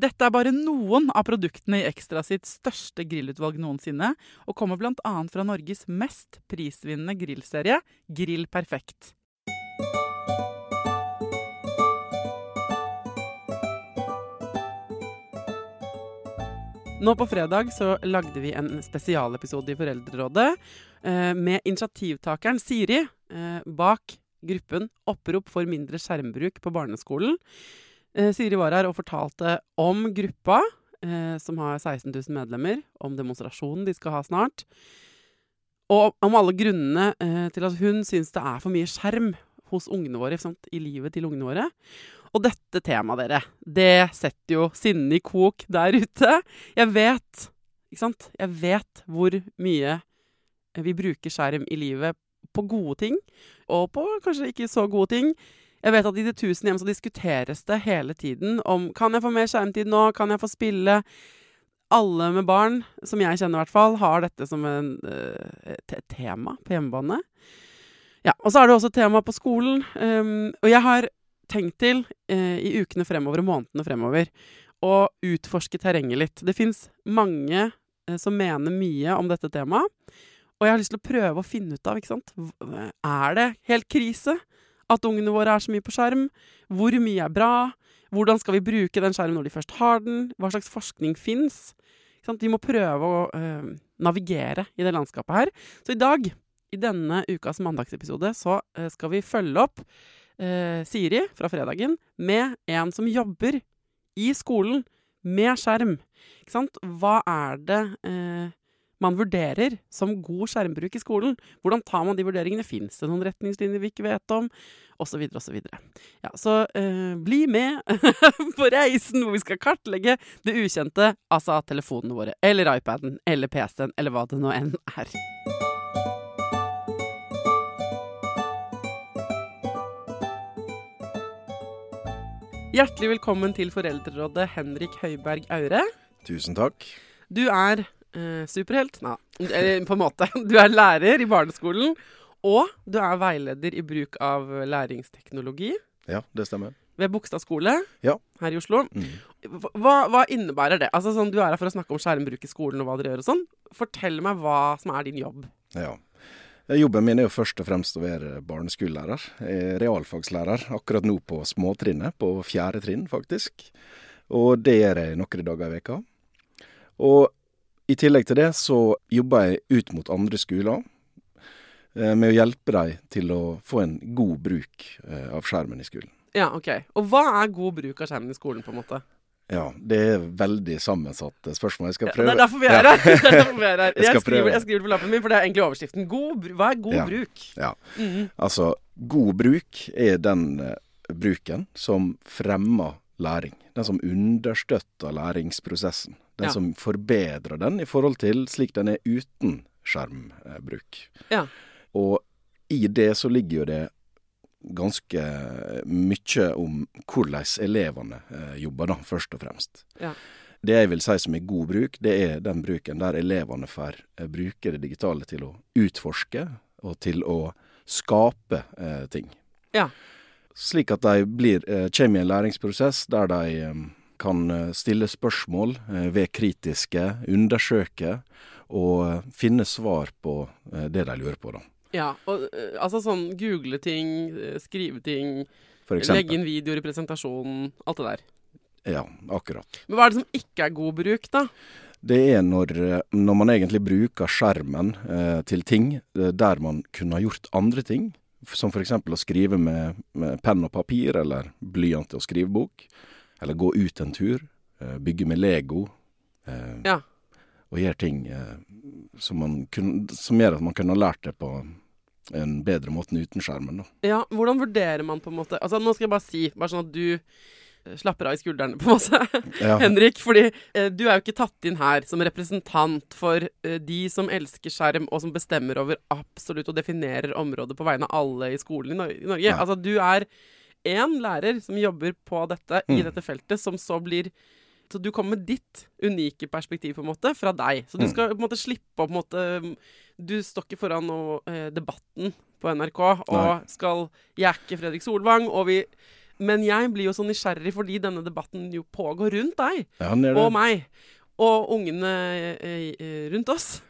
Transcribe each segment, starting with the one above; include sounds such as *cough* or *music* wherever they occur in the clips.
Dette er bare noen av produktene i Ekstra sitt største grillutvalg noensinne, og kommer bl.a. fra Norges mest prisvinnende grillserie, Grill Perfekt. Nå på fredag så lagde vi en spesialepisode i Foreldrerådet eh, med initiativtakeren Siri eh, bak gruppen Opprop for mindre skjermbruk på barneskolen. Eh, Siri var her og fortalte om gruppa, eh, som har 16 000 medlemmer, om demonstrasjonen de skal ha snart. Og om alle grunnene eh, til at hun syns det er for mye skjerm hos ungene våre, sant, i livet til ungene våre. Og dette temaet, dere, det setter jo sinnet i kok der ute. Jeg vet, ikke sant, jeg vet hvor mye vi bruker skjerm i livet på gode ting, og på kanskje ikke så gode ting. Jeg vet at i det tusen hjem så diskuteres det hele tiden om kan jeg få mer skjermtid nå, kan jeg få spille? Alle med barn, som jeg kjenner i hvert fall, har dette som en, uh, et tema på hjemmebane. Ja, Og så er det også tema på skolen. Um, og jeg har tenkt til uh, i ukene fremover og månedene fremover å utforske terrenget litt. Det fins mange uh, som mener mye om dette temaet. Og jeg har lyst til å prøve å finne ut av, ikke sant Er det helt krise? At ungene våre er så mye på skjerm. Hvor mye er bra? Hvordan skal vi bruke den skjermen når de først har den? Hva slags forskning fins? Vi må prøve å øh, navigere i det landskapet her. Så i dag, i denne ukas mandagsepisode, så uh, skal vi følge opp øh, Siri fra fredagen med en som jobber i skolen med skjerm. Hva er det man vurderer som god skjermbruk i skolen. Hvordan tar man de vurderingene? Fins det noen retningslinjer vi ikke vet om? Og så videre og så videre. Ja, så eh, bli med *laughs* på reisen hvor vi skal kartlegge det ukjente, altså telefonene våre, eller iPaden, eller PC-en, eller hva det nå enn er. Hjertelig velkommen til Foreldrerådet, Henrik Høiberg Aure. Tusen takk. Du er eh, superhelt. Nei, eller på en måte. Du er lærer i barneskolen, og du er veileder i bruk av læringsteknologi. Ja, det stemmer. Ved Bogstad skole ja. her i Oslo. Mm. Hva, hva, innebærer det? Altså, sånn, du er her for å snakke om skjermbruk i skolen og hva dere gjør og sånn. Fortell meg hva som er din jobb. Ja. Jobben min er jo først og fremst å være barneskolelærer. Er realfagslærer akkurat nå på småtrinnet, på fjerde trinn faktisk. Og det gjør jeg noen dager i veka. Og i tillegg til det så jobber jeg ut mot andre skoler eh, med å hjelpe dem til å få en god bruk eh, av skjermen i skolen. Ja, ok. Og hva er god bruk av skjermen i skolen, på en måte? Ja, det er veldig sammensatte spørsmål. Jeg skal prøve ja, *laughs* Det er derfor vi er her. *laughs* jeg, jeg, skriver, jeg, skriver, det på lappen min, for det er egentlig overskriften. God, hva er god ja, bruk? Ja, mm -hmm. Altså, god bruk er den uh, bruken som fremmer læring. Den som understøtter læringsprosessen. Den ja. som forbedrer den i forhold til slik den er uten skjermbruk. Ja. Og i det så ligger jo det ganske mye om hvordan elevene eh, jobber, da, først og fremst. Ja. Det jeg vil si som er god bruk, det er den bruken der elevene får eh, bruke det digitale til å utforske og til å skape eh, ting. Ja. Slik at de blir, eh, kommer i en læringsprosess der de eh, kan eh, stille spørsmål eh, ved kritiske, undersøke og eh, finne svar på det de lurer på, da. Ja, og altså sånn google ting, skrive ting, legge inn videoer i presentasjonen, alt det der. Ja, akkurat. Men hva er det som ikke er god bruk, da? Det er når, når man egentlig bruker skjermen eh, til ting der man kunne ha gjort andre ting. Som f.eks. å skrive med, med penn og papir, eller blyant og skrivebok. Eller gå ut en tur. Eh, bygge med Lego. Eh, Ja. Og gjøre ting eh, som, man kun, som gjør at man kunne ha lært det på en bedre måte enn uten skjermen. Da. Ja, hvordan vurderer man på en måte Altså, nå skal jeg bare si, bare sånn at du slapper av i skuldrene, på måte, *laughs* Ja. Henrik. Fordi eh, du er jo ikke tatt inn her som representant for eh, de som elsker skjerm, og som bestemmer over absolutt og definerer området på vegne av alle i skolen i, Nor i Norge. Nei. Altså, du er én lærer som jobber på dette i Mm. dette feltet, som så blir så du kommer med ditt unike perspektiv på en måte, fra deg. Så du Mm. skal på en måte slippe å på en måte Du står ikke foran noe, eh, Debatten på NRK og Nei. skal er Fredrik Solvang, og vi Men jeg blir jo så nysgjerrig fordi denne debatten jo pågår rundt deg Ja, og meg. Og ungene eh, eh, rundt oss.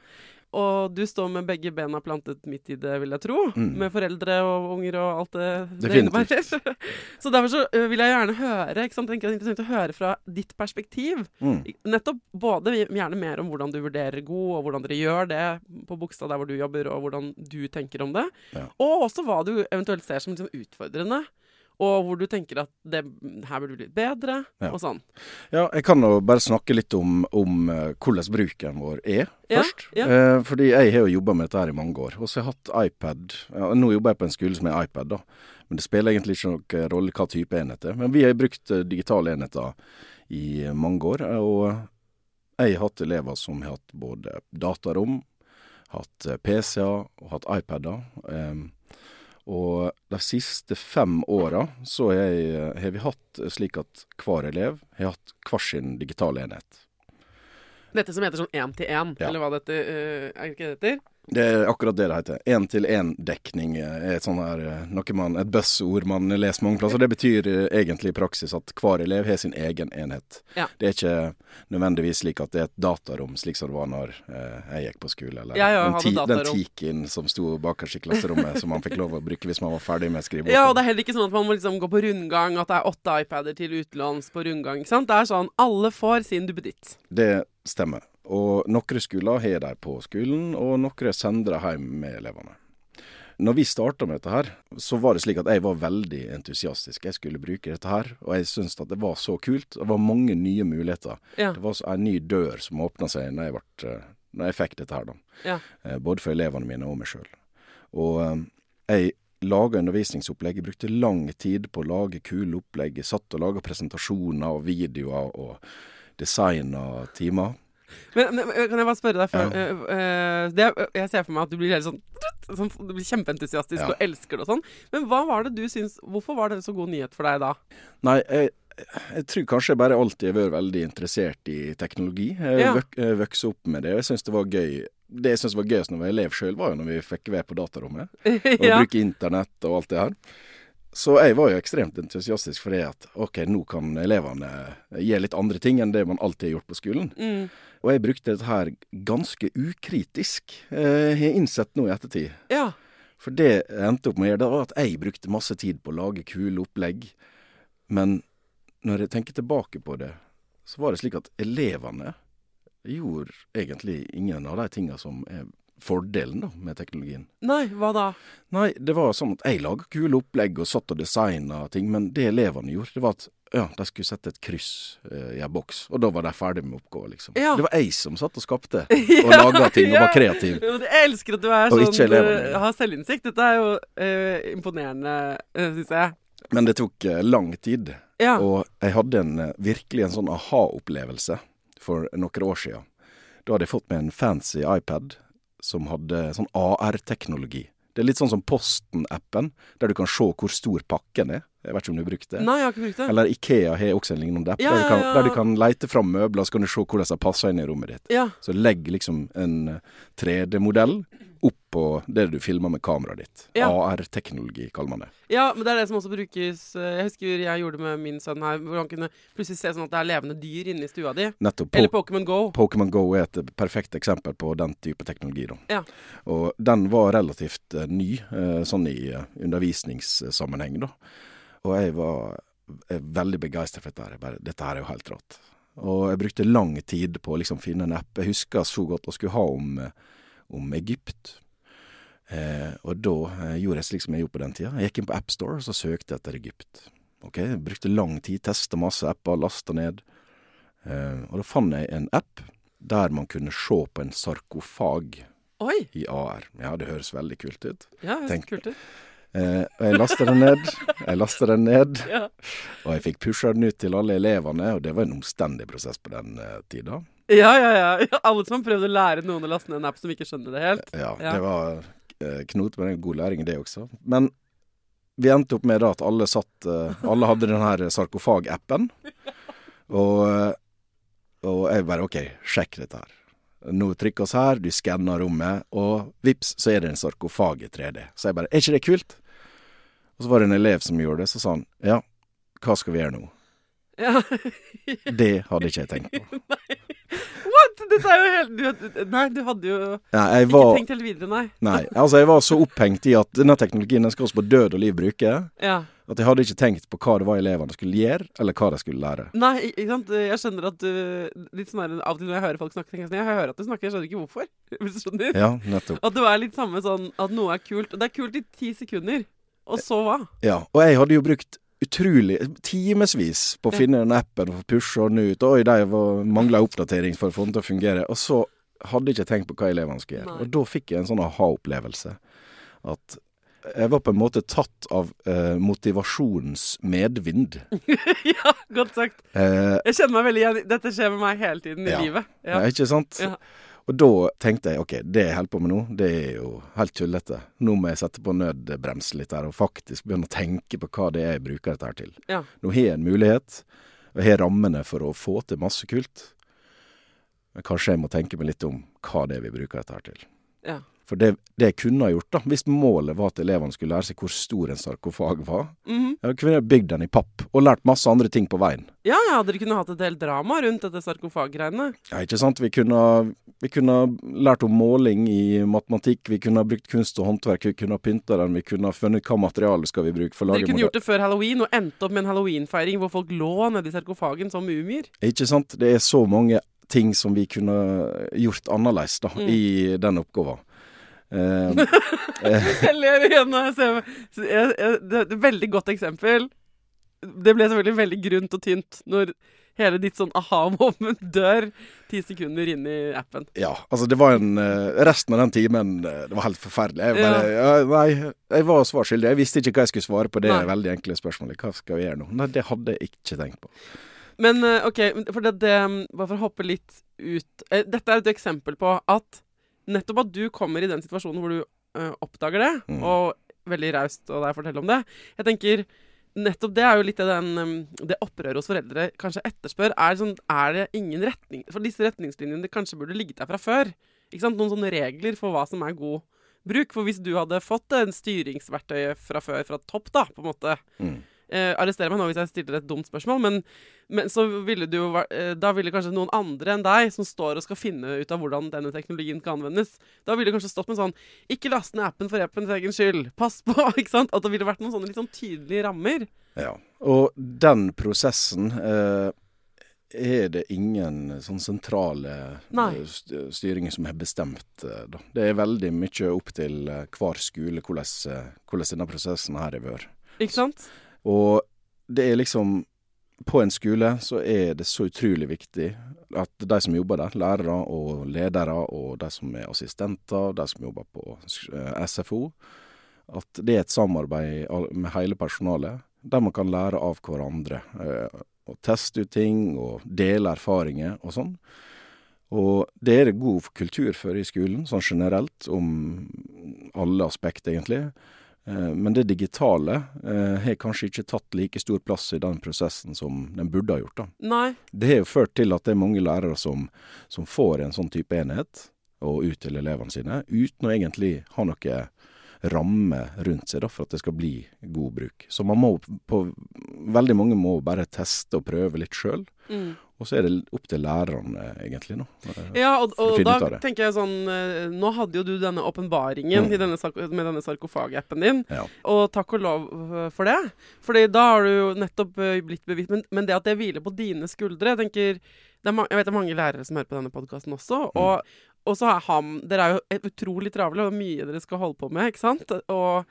Og du står med begge bena plantet midt i det, vil jeg tro. Mm. Med foreldre og unger og alt det det Definitivt. innebærer. *laughs* så derfor så vil jeg gjerne høre ikke sant? Jeg tenker det er interessant å høre fra ditt perspektiv. Mm. Nettopp både gjerne mer om hvordan du vurderer god, og hvordan dere gjør det på Bogstad der hvor du jobber, og hvordan du tenker om det. Ja. Og også hva du eventuelt ser som liksom utfordrende. Og hvor du tenker at det her burde blitt bedre, Ja. og sånn. Ja, jeg kan jo bare snakke litt om, om eh, hvordan bruken vår er, først. ja. Eh, fordi jeg har jo jobba med dette her i mange år. Og så har jeg hatt iPad. Ja, nå jobber jeg på en skole som er iPad, da. Men det spiller egentlig ikke noen rolle hva type enhet det er. Men vi har brukt eh, digitale enheter i eh, mange år. eh, Og jeg har hatt elever som har hatt både datarom, hatt eh, PC-er og hatt iPader. Eh, og siste fem åra så har jeg- har vi hatt slik at hver elev har hatt hver sin digitale enhet. Dette som heter sånn én-til-én, Ja. eller hva dette uh, Er ikke det heter? Det er akkurat det det heter. Én-til-én-dekning er et sånn her, eh, man, et buzzord man leser mange plasser. Det betyr eh, egentlig i praksis at hver elev har sin egen enhet. Ja. Det er ikke nødvendigvis slik at det er et datarom, slik som det var når eh, jeg gikk på skole. Eller ja, den, hadde den datarom. Tiken som sto bakerst i klasserommet, som man fikk lov å bruke hvis man var ferdig med skriveboka. Ja, og det er heller ikke sånn at man må liksom gå på rundgang, at det er åtte iPader til utlåns på rundgang. ikke sant? Det er sånn alle får sin duppeditt. Det stemmer. Og noen skoler har de på skolen, og noen sender de hjem med elevene. Når vi starta med dette her, så var det slik at jeg var veldig entusiastisk. Jeg skulle bruke dette her, og jeg syntes at det var så kult. Det var mange nye muligheter. Ja. Det var en ny dør som åpna seg når jeg, ble, når jeg fikk dette her, da. Ja. Eh, Både for elevene mine og meg sjøl. Og eh, jeg laga undervisningsopplegg. Jeg brukte lang tid på å lage kule opplegg. Jeg satt og laga presentasjoner og videoer og designa timer. Men, men kan jeg bare spørre deg før ja. uh, det, Jeg ser for meg at du blir helt sånn, sånn Du blir kjempeentusiastisk Ja. og elsker det og sånn. Men hva var det du syns Hvorfor var det så god nyhet for deg da? Nei, jeg, jeg tror kanskje jeg bare alltid har vært veldig interessert i teknologi. Jeg Ja. vok, vokste opp med det, og jeg syns det var gøy. Det jeg syns var gøyest når jeg var elev sjøl, var jo når vi fikk være på datarommet. *laughs* Og ja. bruke internett og alt det her. Så jeg var jo ekstremt entusiastisk for det at ok, nå kan elevene gjøre litt andre ting enn det man alltid har gjort på skolen. Mm. Og jeg brukte dette her ganske ukritisk, eh, har jeg innsett nå i ettertid. ja. For det jeg endte opp med å gjøre, det var at jeg brukte masse tid på å lage kule opplegg. Men når jeg tenker tilbake på det, så var det slik at elevene gjorde egentlig ingen av de tinga som er fordelen da, med teknologien. Nei, hva da? Nei, det var sånn at jeg laga kule opplegg og satt og designa ting, men det elevene gjorde, det var at ja, de skulle sette et kryss eh, i en boks, og da var de ferdig med oppgaven, liksom. Ja. Det var jeg som satt og skapte, *laughs* og laga ting, og var kreativ. Jeg elsker at du er Og sånn øh, har selvinnsikt. Dette er jo øh, imponerende, uh, syns jeg. Men det tok eh, lang tid. Ja. Og jeg hadde en, eh, virkelig en sånn aha-opplevelse for noen år siden. Da hadde jeg fått meg en fancy iPad som hadde sånn AR-teknologi. Det er litt sånn som Posten-appen, der du kan se hvor stor pakken er. Jeg vet ikke om du har brukt det? Nei, jeg har ikke brukt det. Eller Ikea har også en lignende app, Ja, der, du kan, ja, ja. der du kan leite fram møbler, så kan du se hvordan de passer inn i rommet ditt. Ja. Så legg liksom en eh, 3D-modell oppå det du filmer med kameraet ditt. Ja. AR-teknologi, kaller man det. ja, men det er det som også brukes eh, Jeg husker jeg gjorde det med min sønn her, hvor han kunne plutselig se sånn at det er levende dyr inne i stua di. Nettopp. Eller Po Pokémon Go. Pokémon Go er et perfekt eksempel på den type teknologi. Da. Ja. Og den var relativt eh, ny, eh, sånn i undervisningssammenheng. da. Og jeg var veldig begeistra for dette. her. Dette her er jo helt rått. Og jeg brukte lang tid på å liksom finne en app. Jeg husker så godt å skulle ha om, om Egypt. Eh, og da eh, gjorde jeg slik som jeg gjorde på den tida. Jeg gikk inn på AppStore og så søkte jeg etter Egypt. Ok, jeg Brukte lang tid, testa masse apper, lasta ned. Eh, og da fant jeg en app der man kunne se på en sarkofag Oi! i AR. Ja, det høres veldig kult ut. Ja, det Tenk- kult ut. Eh, og jeg lasta den ned. Jeg lasta den ned, Ja. og jeg fikk pusha den ut til alle elevene, og det var en omstendig prosess på den eh, tida. Ja, ja, ja. *laughs* Alle som har prøvd å lære noen å laste ned en app som ikke skjønner det helt. Ja, Ja. det var eh, knot, men det er god læring, det også. Men vi endte opp med da at alle satt eh, Alle hadde den her sarkofag-appen. *laughs* Og, eh, og jeg bare OK, sjekk dette her. Nå trykker oss her, du skanner rommet, og vips, så er det en sarkofag i 3D. Så jeg bare Er ikke det kult? Og så var det en elev som gjorde det, så sa han ja, hva skal vi gjøre nå? Ja. Det hadde ikke jeg tenkt på. *laughs* What?! Dette er jo helt du, Nei, du hadde jo Ja, jeg ikke tenkt helt videre, nei. nei, altså jeg var så opphengt i at denne teknologien den skal oss på død og liv bruke. Ja. At jeg hadde ikke tenkt på hva det var elevene skulle gjøre, eller hva de skulle lære. Nei, ikke sant. Jeg skjønner at du Litt sånn Av og til når jeg hører folk snakke, tenker jeg sånn Jeg hører at du snakker, jeg skjønner ikke hvorfor. *laughs* Hvis du skjønner. Ja, nettopp. At det er litt samme sånn at noe er kult. Og det er kult i ti sekunder. Og så hva? Ja, og jeg hadde jo brukt utrolig timevis på å finne den appen og få pusha den ut. Oi, de mangla oppdatering for å få den til å fungere. Og så hadde jeg ikke tenkt på hva elevene skulle gjøre. Nei. Og da fikk jeg en sånn aha-opplevelse. At jeg var på en måte tatt av eh, motivasjonens medvind. *laughs* ja, godt sagt. Eh, Jeg kjenner meg veldig igjen. Dette skjer med meg hele tiden i Ja. livet. ja. Nei, Ikke sant? Ja. Og da tenkte jeg ok, det jeg holder på med nå, det er jo helt tullete. Nå må jeg sette på nødbremsen litt her, og faktisk begynne å tenke på hva det er jeg bruker dette her til. Ja. Nå har jeg en mulighet, og har rammene for å få til masse kult. Men kanskje jeg må tenke meg litt om hva det er vi bruker dette her til. Ja. For det, det jeg kunne ha gjort, da, hvis målet var at elevene skulle lære seg hvor stor en sarkofag var, Mhm. jeg kunne bygd den i papp, og lært masse andre ting på veien. ja, ja, dere kunne hatt et helt drama rundt dette sarkofaggreiene. Ja, ikke sant? Vi kunne, vi kunne lært om måling i matematikk, vi kunne ha brukt kunst og håndverk, vi kunne ha pynta den, vi kunne ha funnet hva materiale skal vi bruke for å lage Dere kunne gjort det før halloween og endt opp med en halloweenfeiring hvor folk lå nedi sarkofagen som mumier. Ikke sant? Det er så mange ting som vi kunne gjort annerledes da, Mm. i den oppgaven. Eh, *laughs* Jeg ler igjen når jeg ser jeg, jeg, det, er et veldig godt eksempel. Det ble selvfølgelig veldig grunt og tynt når hele ditt sånn aha-moment dør ti sekunder inn i appen. ja, altså det var en eh, Resten av den timen, eh, det var helt forferdelig. Jeg bare, ja. Nei, jeg var svar skyldig. Jeg visste ikke hva jeg skulle svare på det Nei. veldig enkle spørsmålet. Hva skal vi gjøre nå? Nei, det hadde jeg ikke tenkt på. Men eh, OK, for det, det, bare for å hoppe litt ut Dette er et eksempel på at nettopp at du kommer i den situasjonen hvor du uh, oppdager det, Mm. og veldig raust å deg fortelle om det Jeg tenker Nettopp det er jo litt av den, det opprøret hos foreldre kanskje etterspør. Er, sånn, er det ingen retning For disse retningslinjene det kanskje burde ligget der fra før. Ikke sant? Noen sånne regler for hva som er god bruk. For hvis du hadde fått en styringsverktøy fra før, fra topp, da, på en måte Mm. Eh, Arrester meg nå hvis jeg stiller et dumt spørsmål, men, men så ville du jo eh, Da ville kanskje noen andre enn deg, som står og skal finne ut av hvordan denne teknologien kan anvendes, da ville kanskje stått med sånn Ikke last ned appen for appens egen skyld. Pass på! *laughs* ikke sant? At det ville vært noen sånne litt sånn tydelige rammer. Ja. Og den prosessen eh, er det ingen sånn sentrale Nei. eh, styringer som har bestemt. eh, da. Det er veldig mye opp til eh, hver skole hvordan, eh, hvordan denne prosessen her har vært. Ikke sant? Og det er liksom På en skole så er det så utrolig viktig at de som jobber der, lærere og ledere, og de som er assistenter, de som jobber på eh, SFO, at det er et samarbeid med hele personalet, der man kan lære av hverandre. eh, Og teste ut ting, og dele erfaringer og sånn. Og det er det god kultur for i skolen, sånn generelt, om alle aspekter, egentlig. Eh, men det digitale eh, har kanskje ikke tatt like stor plass i den prosessen som den burde ha gjort. da. Nei. Det har jo ført til at det er mange lærere som, som får en sånn type enhet, og ut til elevene sine, uten å egentlig ha noe ramme rundt seg da, for at det skal bli god bruk. Så man må på Veldig mange må bare teste og prøve litt sjøl. Mm. Og så er det opp til lærerne, egentlig, nå. Ja, og, og da det. tenker jeg sånn eh, Nå hadde jo du denne åpenbaringen Mm. med denne sarkofag-appen din. Ja. Og takk og lov for det. Fordi da har du jo nettopp blitt bevisst men, men det at det hviler på dine skuldre Jeg tenker det er Jeg vet det er mange lærere som hører på denne podkasten også. Mm. Og, og så er ham Dere er jo utrolig travle, og mye dere skal holde på med, ikke sant? Og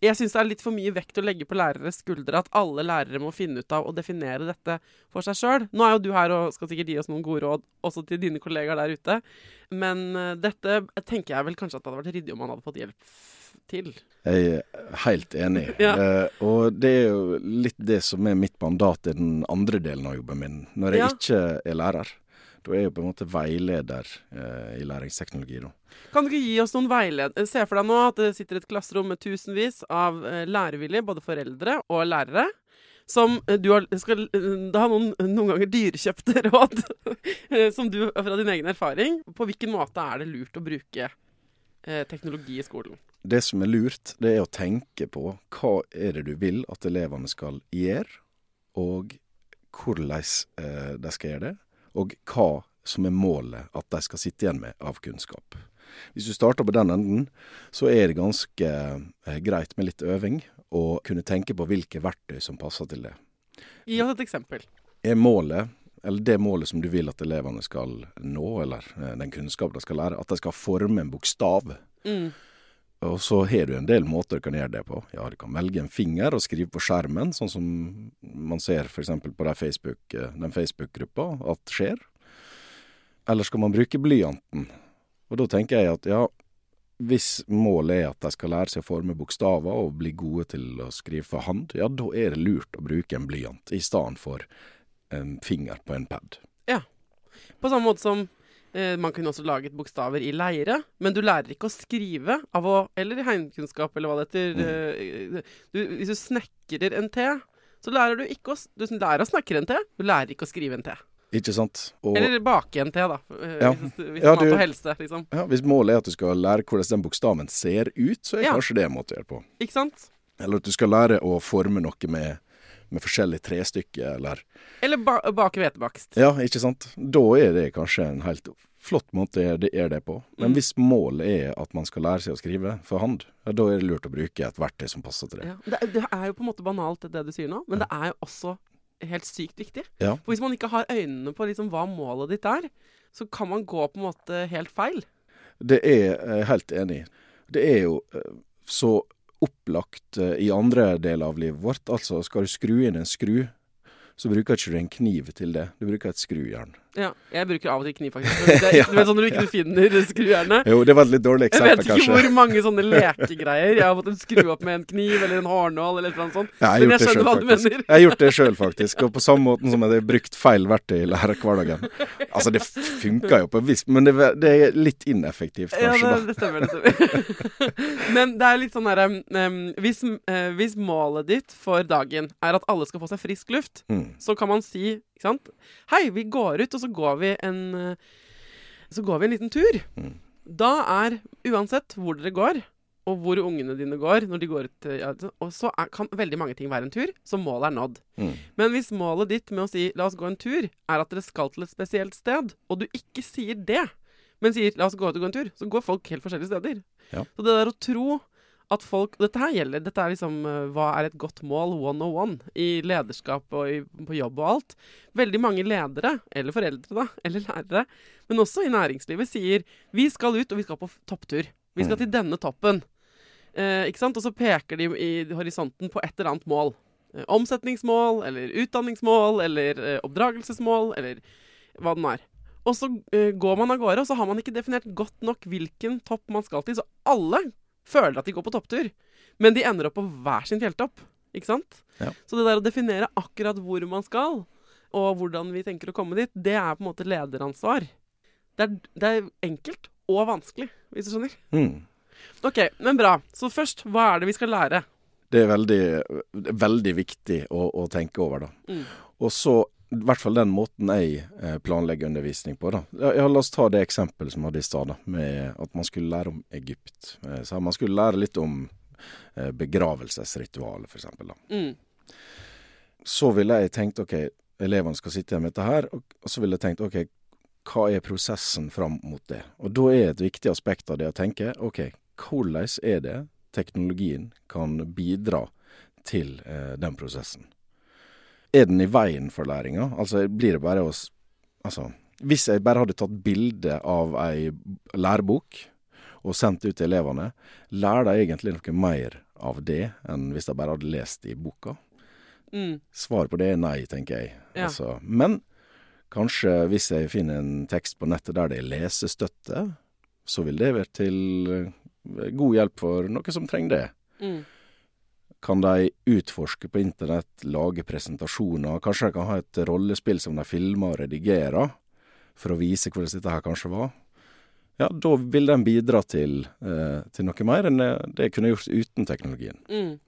jeg syns det er litt for mye vekt å legge på læreres skuldre at alle lærere må finne ut av å definere dette for seg sjøl. Nå er jo du her og skal sikkert gi oss noen gode råd også til dine kollegaer der ute. Men øh, dette tenker jeg vel kanskje at det hadde vært ryddig om man hadde fått hjelp til. Jeg er helt enig. *laughs* Ja. uh, og det er jo litt det som er mitt mandat i den andre delen av jobben min, når jeg Ja. ikke er lærer. Da er jeg jo på en måte veileder eh, i læringsteknologi. da. Kan du ikke gi oss noen veiled... Se for deg nå at det sitter et klasserom med tusenvis av eh, lærevillige, både foreldre og lærere. Som eh, du har, skal eh, da ha noen, noen ganger dyrekjøpte råd, *laughs* eh, som du fra din egen erfaring. På hvilken måte er det lurt å bruke eh, teknologi i skolen? Det som er lurt, det er å tenke på hva er det du vil at elevene skal gjøre, og hvordan eh, de skal gjøre det, og hva som er målet at de skal sitte igjen med av kunnskap. Hvis du starter på den enden, så er det ganske eh, greit med litt øving, og kunne tenke på hvilke verktøy som passer til det. Gi oss et eksempel. Er målet, eller det målet som du vil at elevene skal nå, eller eh, den kunnskapen de skal lære, at de skal forme en bokstav. Mm. Og så har du en del måter du kan gjøre det på. Ja, du kan velge en finger og skrive på skjermen, sånn som man ser f.eks. på de Facebook, eh, den Facebook-gruppa at skjer. Eller skal man bruke blyanten? Og da tenker jeg at ja, hvis målet er at de skal lære seg å forme bokstaver og bli gode til å skrive for hand, ja, da er det lurt å bruke en blyant i stedet for en finger på en pad. Ja. På samme måte som man kunne også laget bokstaver i leire, men du lærer ikke å skrive av å Eller i heimkunnskap, eller hva det heter. eh, du, hvis du snekrer en T, så lærer du ikke å Du lærer å snekre en T, du lærer ikke å skrive en T. Ikke sant? Og Eller bake en T, da. eh, Ja. Hvis, hvis Ja, mat du- og helse, liksom. ja, hvis målet er at du skal lære hvordan den bokstaven ser ut, så er Ja. kanskje det en måte å gjøre på. Ikke sant? Eller at du skal lære å forme noe med, med forskjellige trestykke, eller Eller ba bake hvetebakst. Ja, ikke sant. Da er det kanskje en helt flott måte det- er det på. Men Mm. hvis målet er at man skal lære seg å skrive for hand, ja, da er det lurt å bruke et verktøy som passer til det. Ja. Det, det er jo på en måte banalt, det du sier nå, men det er jo også helt sykt viktig. Ja. For hvis man ikke har øynene på liksom hva målet ditt er, så kan man gå på en måte helt feil. Det er jeg helt enig i. Det er jo eh, så opplagt eh, i andre deler av livet vårt. Altså, skal du skru inn en skru, så bruker ikke du en kniv til det. Du bruker et skrujern. Ja, jeg bruker av og til kniv, faktisk. *laughs* Det er, du vet sånn når du ikke finner skrujernet. Jo, det var et litt dårlig eksempel, kanskje. Jeg vet ikke kanskje. hvor mange sånne lekegreier jeg har måttet skru opp med en kniv eller en hårnål eller noe sånt. Ja, jeg, Men jeg skjønner hva du faktisk. mener. jeg har gjort det sjøl, faktisk. Og på samme måten som jeg har brukt feil verktøy i lærerhverdagen. Altså, det funka jo på en viss Men det, det er litt ineffektivt, Ja, det, det stemmer. det stemmer. *laughs* Men det er litt sånn herre um, hvis, uh, hvis målet ditt for dagen er at alle skal få seg frisk luft. Mm. så kan man si ikke sant? Hei, vi går ut, og så går vi en eh, Så går vi en liten tur. Mm. Da er, uansett hvor dere går, og hvor ungene dine går når de går ut eh, ja, Og så er, kan veldig mange ting være en tur, så målet er nådd. Mm. Men hvis målet ditt med å si 'la oss gå en tur', er at dere skal til et spesielt sted, og du ikke sier det, men sier 'la oss gå ut og gå en tur', så går folk helt forskjellige steder. Ja. Så det der å tro at folk Dette her gjelder Dette er liksom eh, hva er et godt mål 101 i lederskap og i, på jobb og alt. Veldig mange ledere, eller foreldre, da, *laughs* eller lærere, men også i næringslivet, sier 'vi skal ut, og vi skal på topptur'. Vi skal Mm. til denne toppen. Eh, ikke sant? Og så peker de i horisonten på et eller annet mål. Eh, omsetningsmål, eller utdanningsmål, eller eh, oppdragelsesmål, eller hva den er. Og så eh, går man av gårde, og så har man ikke definert godt nok hvilken topp man skal til. Så alle føler at de går på topptur, men de ender opp på hver sin fjelltopp. Ikke sant? Ja. Så det der å definere akkurat hvor man skal, og hvordan vi tenker å komme dit, det er på en måte lederansvar. Det er, det er enkelt og vanskelig, hvis du skjønner. Mm. OK, men bra. Så først, hva er det vi skal lære? Det er veldig, veldig viktig å, å tenke over, da. Mm. Og så i hvert fall den måten jeg eh, planlegger undervisning på. da. Ja, La oss ta det eksempelet som hadde i stad, med at man skulle lære om Egypt. Eh, Så Man skulle lære litt om eh, begravelsesritualet, f.eks. Mm. Så ville jeg tenkt OK, elevene skal sitte igjen med dette her, og så ville jeg tenkt OK, hva er prosessen fram mot det? Og da er et viktig aspekt av det å tenke OK, hvordan er det teknologien kan bidra til eh, den prosessen? Er den i veien for læringa? Altså, blir det bare å Altså, hvis jeg bare hadde tatt bilde av ei lærebok og sendt ut til elevene, lærer de egentlig noe mer av det enn hvis de bare hadde lest i boka? Mm. Svaret på det er nei, tenker jeg. Ja. Altså, men kanskje hvis jeg finner en tekst på nettet der det er lesestøtte, så vil det være til eh, god hjelp for noe som trenger det. Mm. Kan de utforske på internett, lage presentasjoner, kanskje de kan ha et rollespill som de filmer og redigerer, for å vise hvordan dette her kanskje var. Ja, da vil den bidra til, eh, til noe mer enn det, det jeg kunne gjort uten teknologien. Mm.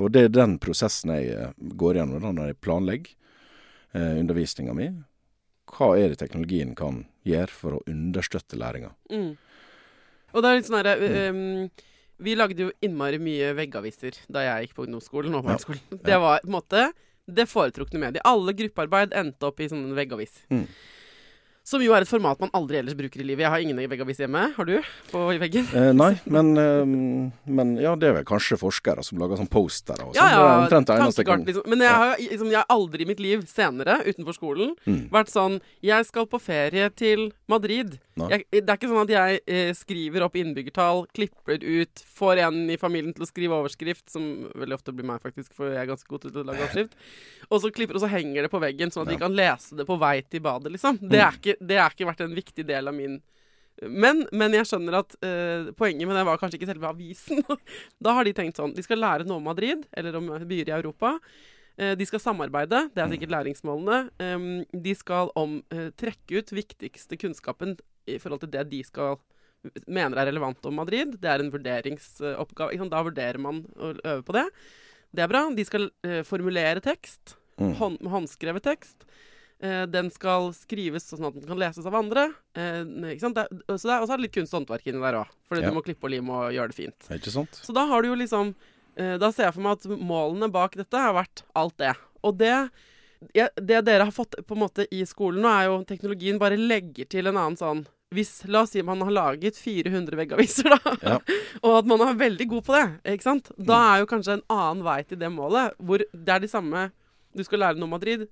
Og det er den prosessen jeg eh, går gjennom da når jeg planlegger eh, undervisninga mi. Hva er det teknologien kan gjøre for å understøtte læringa? Mm. Og det er litt sånn herre um, Vi lagde jo innmari mye veggaviser da jeg gikk på ungdomsskolen og barneskolen. Det var på en måte det foretrukne mediet. Alle gruppearbeid endte opp i sånn veggavis. Mm. Som jo er et format man aldri ellers bruker i livet. Jeg har ingen veggavis hjemme. Har du? På veggen? Eh, nei, men, eh, men ja, det er vel kanskje forskere som lager sånn postere og sånn. Ja, ja, det liksom. Men jeg har, liksom, jeg aldri i mitt liv senere, utenfor skolen, Mm. vært sånn Jeg skal på ferie til Madrid. Nei. Jeg, det er ikke sånn at jeg eh, skriver opp innbyggertall, klipper ut, får en i familien til å skrive overskrift, som veldig ofte blir meg, faktisk, for jeg er ganske god til å lage overskrift, og så klipper, og så henger det på veggen, sånn at de kan lese det på vei til badet, liksom. Det er Mm. ikke, det ikke vært en viktig del av min men, men jeg skjønner at eh, poenget med det var kanskje ikke selve avisen. *laughs* da har de tenkt sånn De skal lære noe om Madrid, eller om byer i Europa. Eh, de skal samarbeide, det er sikkert læringsmålene. De skal om, eh, trekke ut viktigste kunnskapen i forhold til det de skal mener er relevant om Madrid. Det er en vurderingsoppgave. Da vurderer man å øve på det. Det er bra. De skal eh, formulere tekst. Mm. Hånd, håndskrevet tekst. Eh, den skal skrives sånn at den kan leses av andre. Eh? Det, så det er, og så det litt kunst og håndverk inni der òg. Fordi Ja. du må klippe og lime og gjøre det fint. Ikke sant? Så da har du jo liksom eh, Da ser jeg for meg at målene bak dette har vært alt det. Og det ja, Det dere har fått på en måte i skolen nå, er jo teknologien bare legger til en annen sånn hvis, La oss si man har laget 400 veggaviser, da, Ja. *laughs* og at man er veldig god på det, ikke sant? Da er jo kanskje en annen vei til det målet, hvor det er de samme Du skal lære noe om Madrid,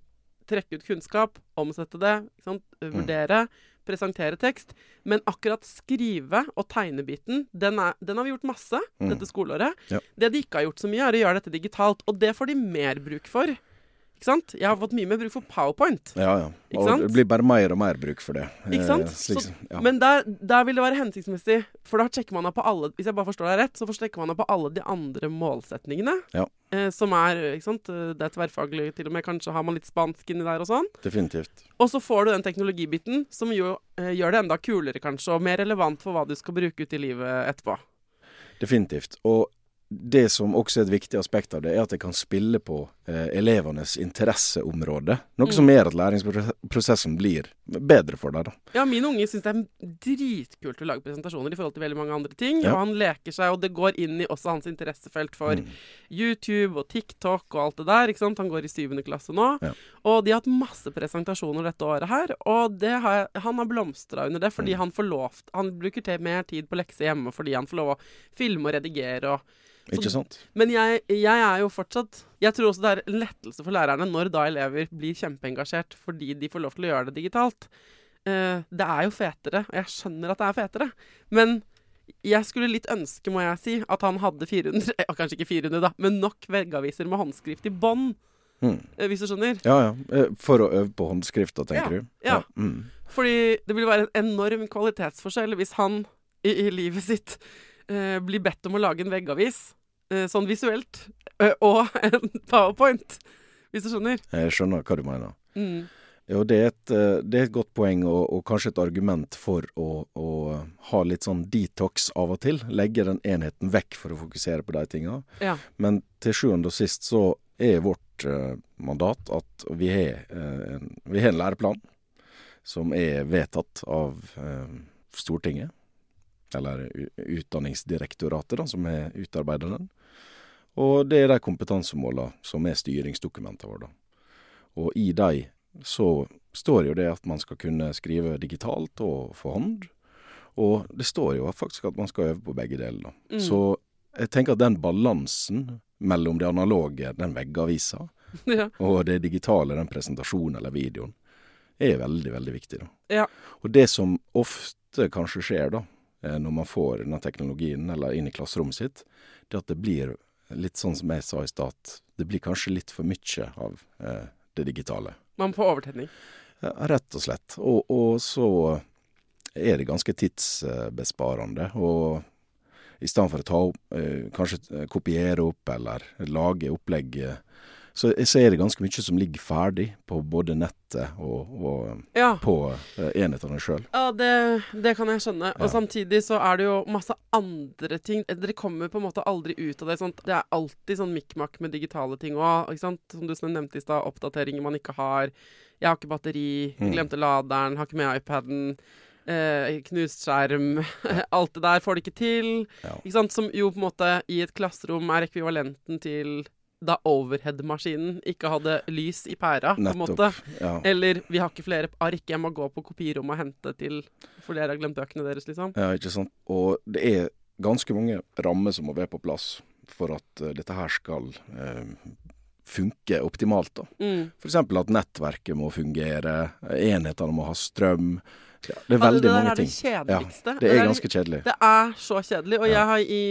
trekke ut kunnskap, omsette det, ikke sant? vurdere, presentere tekst. Men akkurat skrive- og tegnebiten, den, er, den har vi gjort masse Mm. dette skoleåret. Ja. Det de ikke har gjort så mye, er å gjøre dette digitalt. Og det får de mer bruk for. Ikke sant? Jeg har fått mye mer bruk for PowerPoint. Ja, ja. Og det blir bare mer og mer bruk for det. Ikke sant? Eh, slik, Så- ja. Men der, der vil det være hensiktsmessig, for da sjekker man av på alle Hvis jeg bare forstår deg rett, så sjekker man av på alle de andre målsetningene. Ja. Eh, som er ikke sant? Eh, Det er tverrfaglig til og med. Kanskje har man litt spansk inni der og sånn. Definitivt. Og så får du den teknologibiten som jo eh, gjør det enda kulere, kanskje, og mer relevant for hva du skal bruke ut i livet etterpå. Definitivt. Og det som også er et viktig aspekt av det, er at det kan spille på eh, elevenes interesseområde. Noe Mm. som gjør at læringsprosessen blir bedre for deg. da. Ja, min unge syns det er dritkult å lage presentasjoner i forhold til veldig mange andre ting. Ja. Og han leker seg, og det går inn i også hans interessefelt for Mm. YouTube og TikTok og alt det der. ikke sant? Han går i syvende klasse nå. Ja. Og de har hatt masse presentasjoner dette året her, og det har han har blomstra under det fordi Mm. han får lov Han bruker til mer tid på lekser hjemme fordi han får lov å filme og redigere og Ikke sant? Men jeg, jeg er jo fortsatt Jeg tror også det er en lettelse for lærerne når da elever blir kjempeengasjert fordi de får lov til å gjøre det digitalt. Uh, det er jo fetere, og jeg skjønner at det er fetere. Men jeg skulle litt ønske, må jeg si, at han hadde 400 eh, Kanskje ikke 400, da, men nok veggaviser med håndskrift i bånd. Mm. eh, hvis du skjønner. Ja ja. Eh, For å øve på håndskrifta, tenker Ja, du? ja. Mm. Fordi det vil være en enorm kvalitetsforskjell hvis han i, i livet sitt eh, blir bedt om å lage en veggavis, sånn visuelt, eh, og *laughs* en powerpoint, hvis du skjønner. Jeg skjønner hva du mener. Mm. Jo, det er et, eh, det er et godt poeng, og, og kanskje et argument for å, å, ha litt sånn detox av og til. Legge den enheten vekk for å fokusere på de tinga. Ja. Men til sjuende og sist så er vårt uh, mandat at vi har, uh, en, vi har en læreplan som er vedtatt av uh, Stortinget. Eller Utdanningsdirektoratet, da, som har utarbeidet den. Og det er de kompetansemåla som er styringsdokumentene våre. Og i de så står jo det at man skal kunne skrive digitalt og for hånd. Og det står jo faktisk at man skal øve på begge deler. Mm. Så jeg tenker at den balansen mellom det analoge, den veggavisa, *laughs* ja. og det digitale, den presentasjonen eller videoen, er veldig, veldig viktig. da. Ja. Og det som ofte kanskje skjer da, eh, når man får denne teknologien eller inn i klasserommet sitt, det at det blir litt sånn som jeg sa i stad, det blir kanskje litt for mye av eh, det digitale. Man får overtenning? Ja, rett og slett. Og, og, så er det ganske tidsbesparende. Og i stedet for å ta opp, eh, kanskje kopiere opp eller lage opplegg, så, så, er det ganske mye som ligger ferdig på både nettet og, og ja. på uh, enhetene sjøl. Ja, det, det, kan jeg skjønne. Og samtidig så er det jo masse andre ting. Dere kommer på en måte aldri ut av det. Sant? Det er alltid sånn mikk-makk med digitale ting òg. Som du nevnte i stad, oppdateringer man ikke har. Jeg har ikke batteri, mm. glemte laderen, har ikke med iPaden. Eh, knust skjerm. *laughs* Alt det der får det ikke til. Ja. Ikke Som jo på en måte i et klasserom er ekvivalenten til da overhead-maskinen ikke hadde lys i pæra, på en måte. Ja. Eller vi har ikke flere ark, jeg må gå på kopirommet og hente til For dere har glemt bøkene deres, liksom. Ja, ikke sant. Og det er ganske mange rammer som må være på plass for at uh, dette her skal uh, funke optimalt. da. Mm. F.eks. at nettverket må fungere, enhetene må ha strøm. Ja, det er veldig mange ting. Det er det kjedeligste. Ja, det er ganske kjedelig. Det er så kjedelig. Og ja. jeg, i,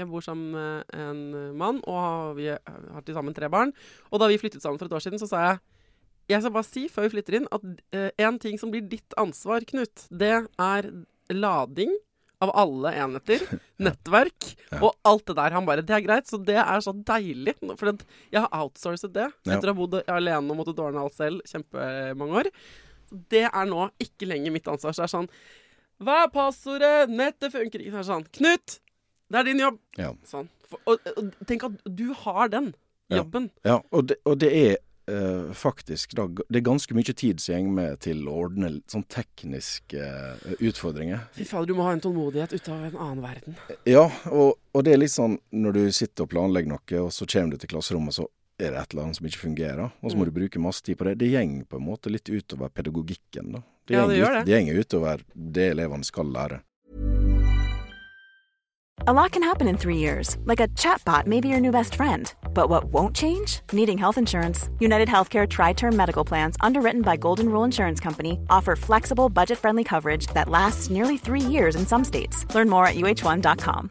jeg, bor sammen med en mann, og vi har til sammen tre barn. Og da vi flyttet sammen for et år siden, så sa jeg Jeg skal bare si før vi flytter inn, at uh, en ting som blir ditt ansvar, Knut, det er lading av alle enheter. *laughs* Nettverk ja. og alt det der. Han bare Det er greit. Så det er så deilig. For jeg har outsourcet det etter å ha bodd alene og måttet ordne alt selv kjempemange år det er nå ikke lenger mitt ansvar. Så det er sånn Hva er passordet? Nettet funker ikke. Så er sånn Knut! Det er din jobb. Ja. Sånn. Og, og, tenk at du har den jobben. Ja, ja. Og, det, og, det, er uh, faktisk da, Det er ganske mye tid som går med til å ordne sånn tekniske uh, utfordringer. Fy fader, du må ha en tålmodighet ut av en annen verden. Ja, og, og, det er litt sånn når du sitter og planlegger noe, og så kommer du til klasserommet, så er det et eller annet som ikke fungerer, og så må mm. du bruke masse tid på det. Det går på en måte litt utover pedagogikken, da. Det ja, det gjør det. Det går utover det elevene skal lære. A lot can happen in three years, like a chatbot may be your new best friend. But what won't change? Needing health insurance. United Healthcare Tri Term Medical Plans, underwritten by Golden Rule Insurance Company, offer flexible, budget friendly coverage that lasts nearly three years in some states. Learn more at uh1.com.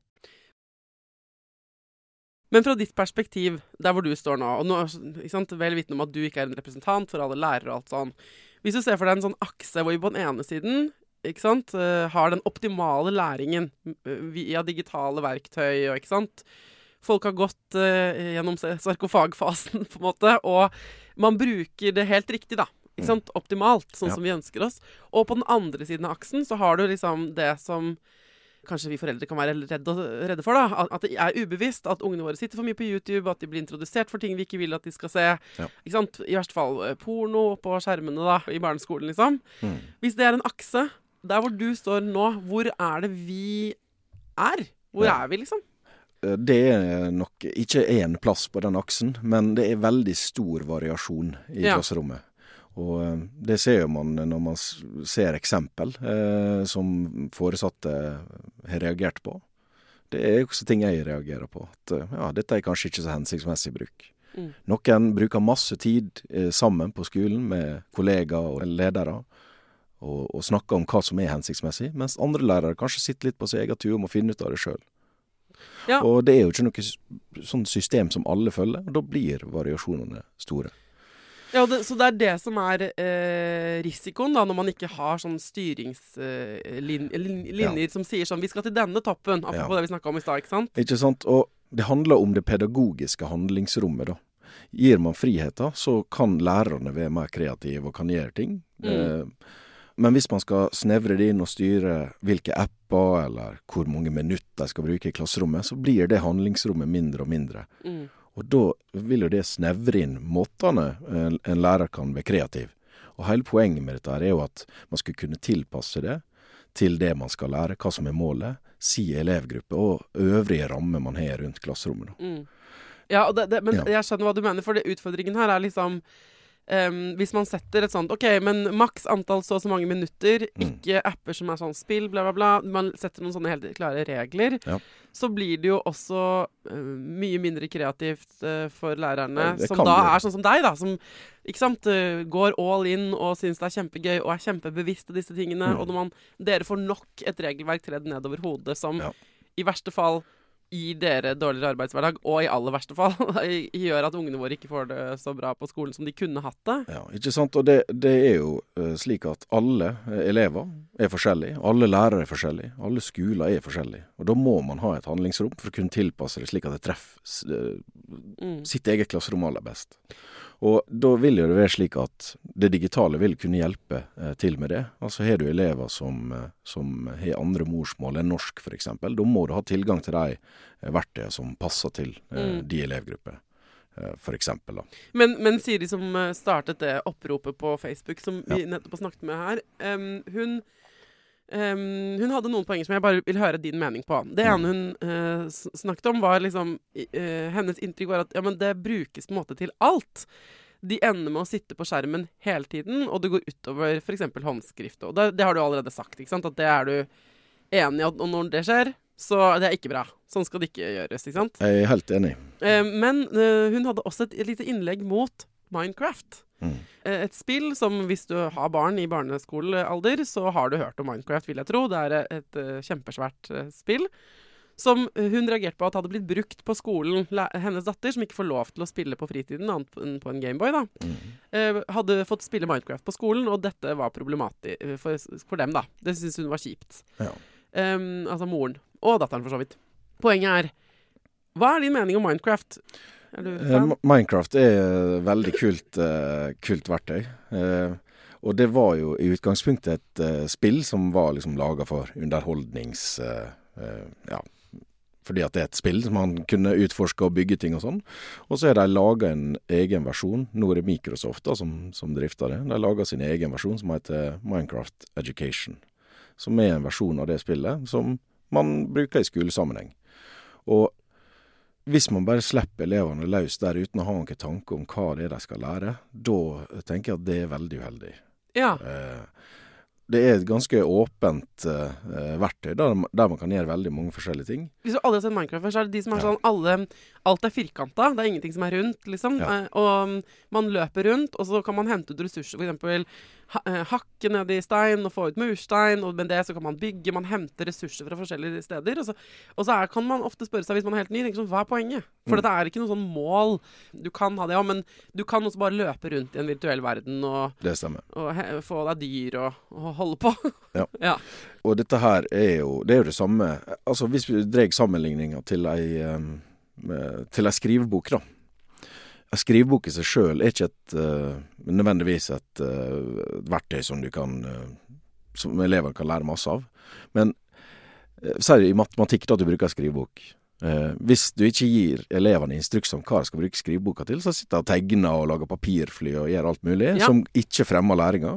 Men fra ditt perspektiv, der hvor du står nå, og nå, vel vitende om at du ikke er en representant for alle lærere og alt sånn Hvis du ser for deg en sånn akse hvor vi på den ene siden ikke sant, uh, har den optimale læringen via digitale verktøy og ikke sant Folk har gått uh, gjennom sarkofagfasen, *laughs* på en måte, og man bruker det helt riktig, da. Ikke sant? Optimalt, sånn ja. som vi ønsker oss. Og på den andre siden av aksen så har du liksom det som kanskje vi foreldre kan være redde, redde for. da, At det er ubevisst. At ungene våre sitter for mye på YouTube, at de blir introdusert for ting vi ikke vil at de skal se. Ja. Ikke sant? I verste fall eh, porno på skjermene da, i barneskolen, liksom. Mm. Hvis det er en akse, der hvor du står nå, hvor er det vi er? Hvor ja. er vi, liksom? Eh, det er nok ikke én plass på den aksen, men det er veldig stor variasjon i ja. Og eh, det ser man når man ser eksempel eh, som foresatte har reagert på. Det er også ting jeg reagerer på. At eh, ja, dette er kanskje ikke så hensiktsmessig bruk. Mm. Noen bruker masse tid eh, sammen på skolen med kollegaer og ledere og, og, snakker om hva som er hensiktsmessig, mens andre lærere kanskje sitter litt på sin egen tur om å finne ut av det sjøl. Ja. Og det er jo ikke noe sånn system som alle følger, og da blir variasjonene store. Ja, det, Så det er det som er eh, risikoen, da, når man ikke har sånn styringslinjer eh, ja. som sier sånn Vi skal til denne toppen, apropos ja. det vi snakka om i stad, ikke sant? Ikke sant. Og det handler om det pedagogiske handlingsrommet, da. Gir man friheter, så kan lærerne være mer kreative og kan gjøre ting. Mm. Eh, men hvis man skal snevre det inn og styre hvilke apper eller hvor mange minutter de skal bruke i klasserommet, så blir det handlingsrommet mindre og mindre. Mm. Og da vil jo det snevre inn måtene en lærer kan være kreativ. Og hele poenget med dette er jo at man skal kunne tilpasse det til det man skal lære, hva som er målet, si elevgruppe og øvrige rammer man har rundt klasserommet. Mm. Ja, det, det, men ja. jeg skjønner hva du mener, for utfordringen her er liksom Um, hvis man setter et sånt OK, men maks antall så og så mange minutter, mm. ikke apper som er sånn spill, bla, bla, bla. Man setter noen sånne helt klare regler. Ja. Så blir det jo også uh, mye mindre kreativt uh, for lærerne, ja, som da bli. er sånn som deg, da. Som ikke sant, uh, går all in og syns det er kjempegøy og er kjempebevisst av disse tingene. Mm. Og man, dere får nok et regelverk tredd nedover hodet som ja. i verste fall gir dere dårligere arbeidshverdag, og i aller verste fall *laughs* gjør at ungene våre ikke får det så bra på skolen som de kunne hatt det. Ja, ikke sant. Og det, det er jo uh, slik at alle uh, elever er forskjellige. Alle lærere er forskjellige. Alle skoler er forskjellige. Og da må man ha et handlingsrom for å kunne tilpasse det slik at det treffer uh, mm. sitt eget klasserom aller best. Og da vil jo det være slik at det digitale vil kunne hjelpe eh, til med det. Altså har du elever som, eh, som har andre morsmål enn norsk f.eks., da må du ha tilgang til de eh, verktøyene som passer til eh, mm. de elevgrupper. Eh, for eksempel, da. Men, men Siri som startet det oppropet på Facebook som vi nettopp har snakket med her, um, hun Um, hun hadde noen poenger som jeg bare vil høre din mening på. Det ene hun uh, snakket om, var liksom uh, Hennes inntrykk var at ja, men det brukes på en måte til alt. De ender med å sitte på skjermen hele tiden, og det går utover f.eks. håndskrift. Og det, det, har du allerede sagt, ikke sant? At det er du enig i. Og når det skjer, så det er ikke bra. Sånn skal det ikke gjøres, ikke sant? Jeg er helt enig. Uh, men hun hadde også et lite innlegg mot Minecraft. Mm. Eh, et spill som hvis du har barn i barneskolealder, så har du hørt om Minecraft, vil jeg tro. Det er et, et uh, kjempesvært spill. Som hun reagerte på at hadde blitt brukt på skolen. Hennes datter, som ikke får lov til å spille på fritiden, annet enn på en Gameboy, da, mm. hadde fått spille Minecraft på skolen, og dette var problematisk for, for dem, da. Det syntes hun var kjipt. Ja. Um, altså moren. Og datteren, for så vidt. Poenget er Hva er din mening om Minecraft? Eh, Minecraft er veldig kult, uh, kult verktøy. Uh, og det var jo i utgangspunktet et spill som var liksom laga for underholdnings... ja, fordi at det er et spill som man kunne utforske og bygge ting og sånn. Og så har de laga en egen versjon. Nå er det Microsoft da, som, som drifter det. De laga sin egen versjon som heter Minecraft Education. Som er en versjon av det spillet som man bruker i skolesammenheng. Og hvis man bare slipper elevene løs der uten å ha noen tanke om hva det er de skal lære, da tenker jeg at det er veldig uheldig. Ja. Eh, det er et ganske åpent uh, verktøy der, der, man kan gjøre veldig mange forskjellige ting. Hvis du aldri har sett Minecraft før, så er det de som er sånn alle, Alt er firkanta. Det er ingenting som er rundt, liksom. Ja. Uh, og man løper rundt, og så kan man hente ut ressurser. Uh, hakke ned i stein og få ut murstein. Og med det så kan man bygge. Man henter ressurser fra forskjellige steder. Og så, og så er, kan man ofte spørre seg, hvis man er helt ny, tenker sånn, hva er poenget? For mm. det er ikke noe sånn mål. Du kan ha det, ja, men du kan også bare løpe rundt i en virtuell verden og, det og få deg dyr og, og holde på. *laughs* ja. ja. Og dette her er jo Det er jo det samme Altså hvis vi drar sammenligninga til ei til ei skrivebok, da. Skrivebok i seg sjøl er ikke et, uh, nødvendigvis et uh, verktøy som du kan uh, som elevene kan lære masse av. Men uh, si i matematikk da at du bruker skrivebok. Hvis du ikke gir elevene instruks om hva de skal bruke skriveboka til, så sitter de og tegner og lager papirfly og gjør alt mulig ja. som ikke fremmer læringa.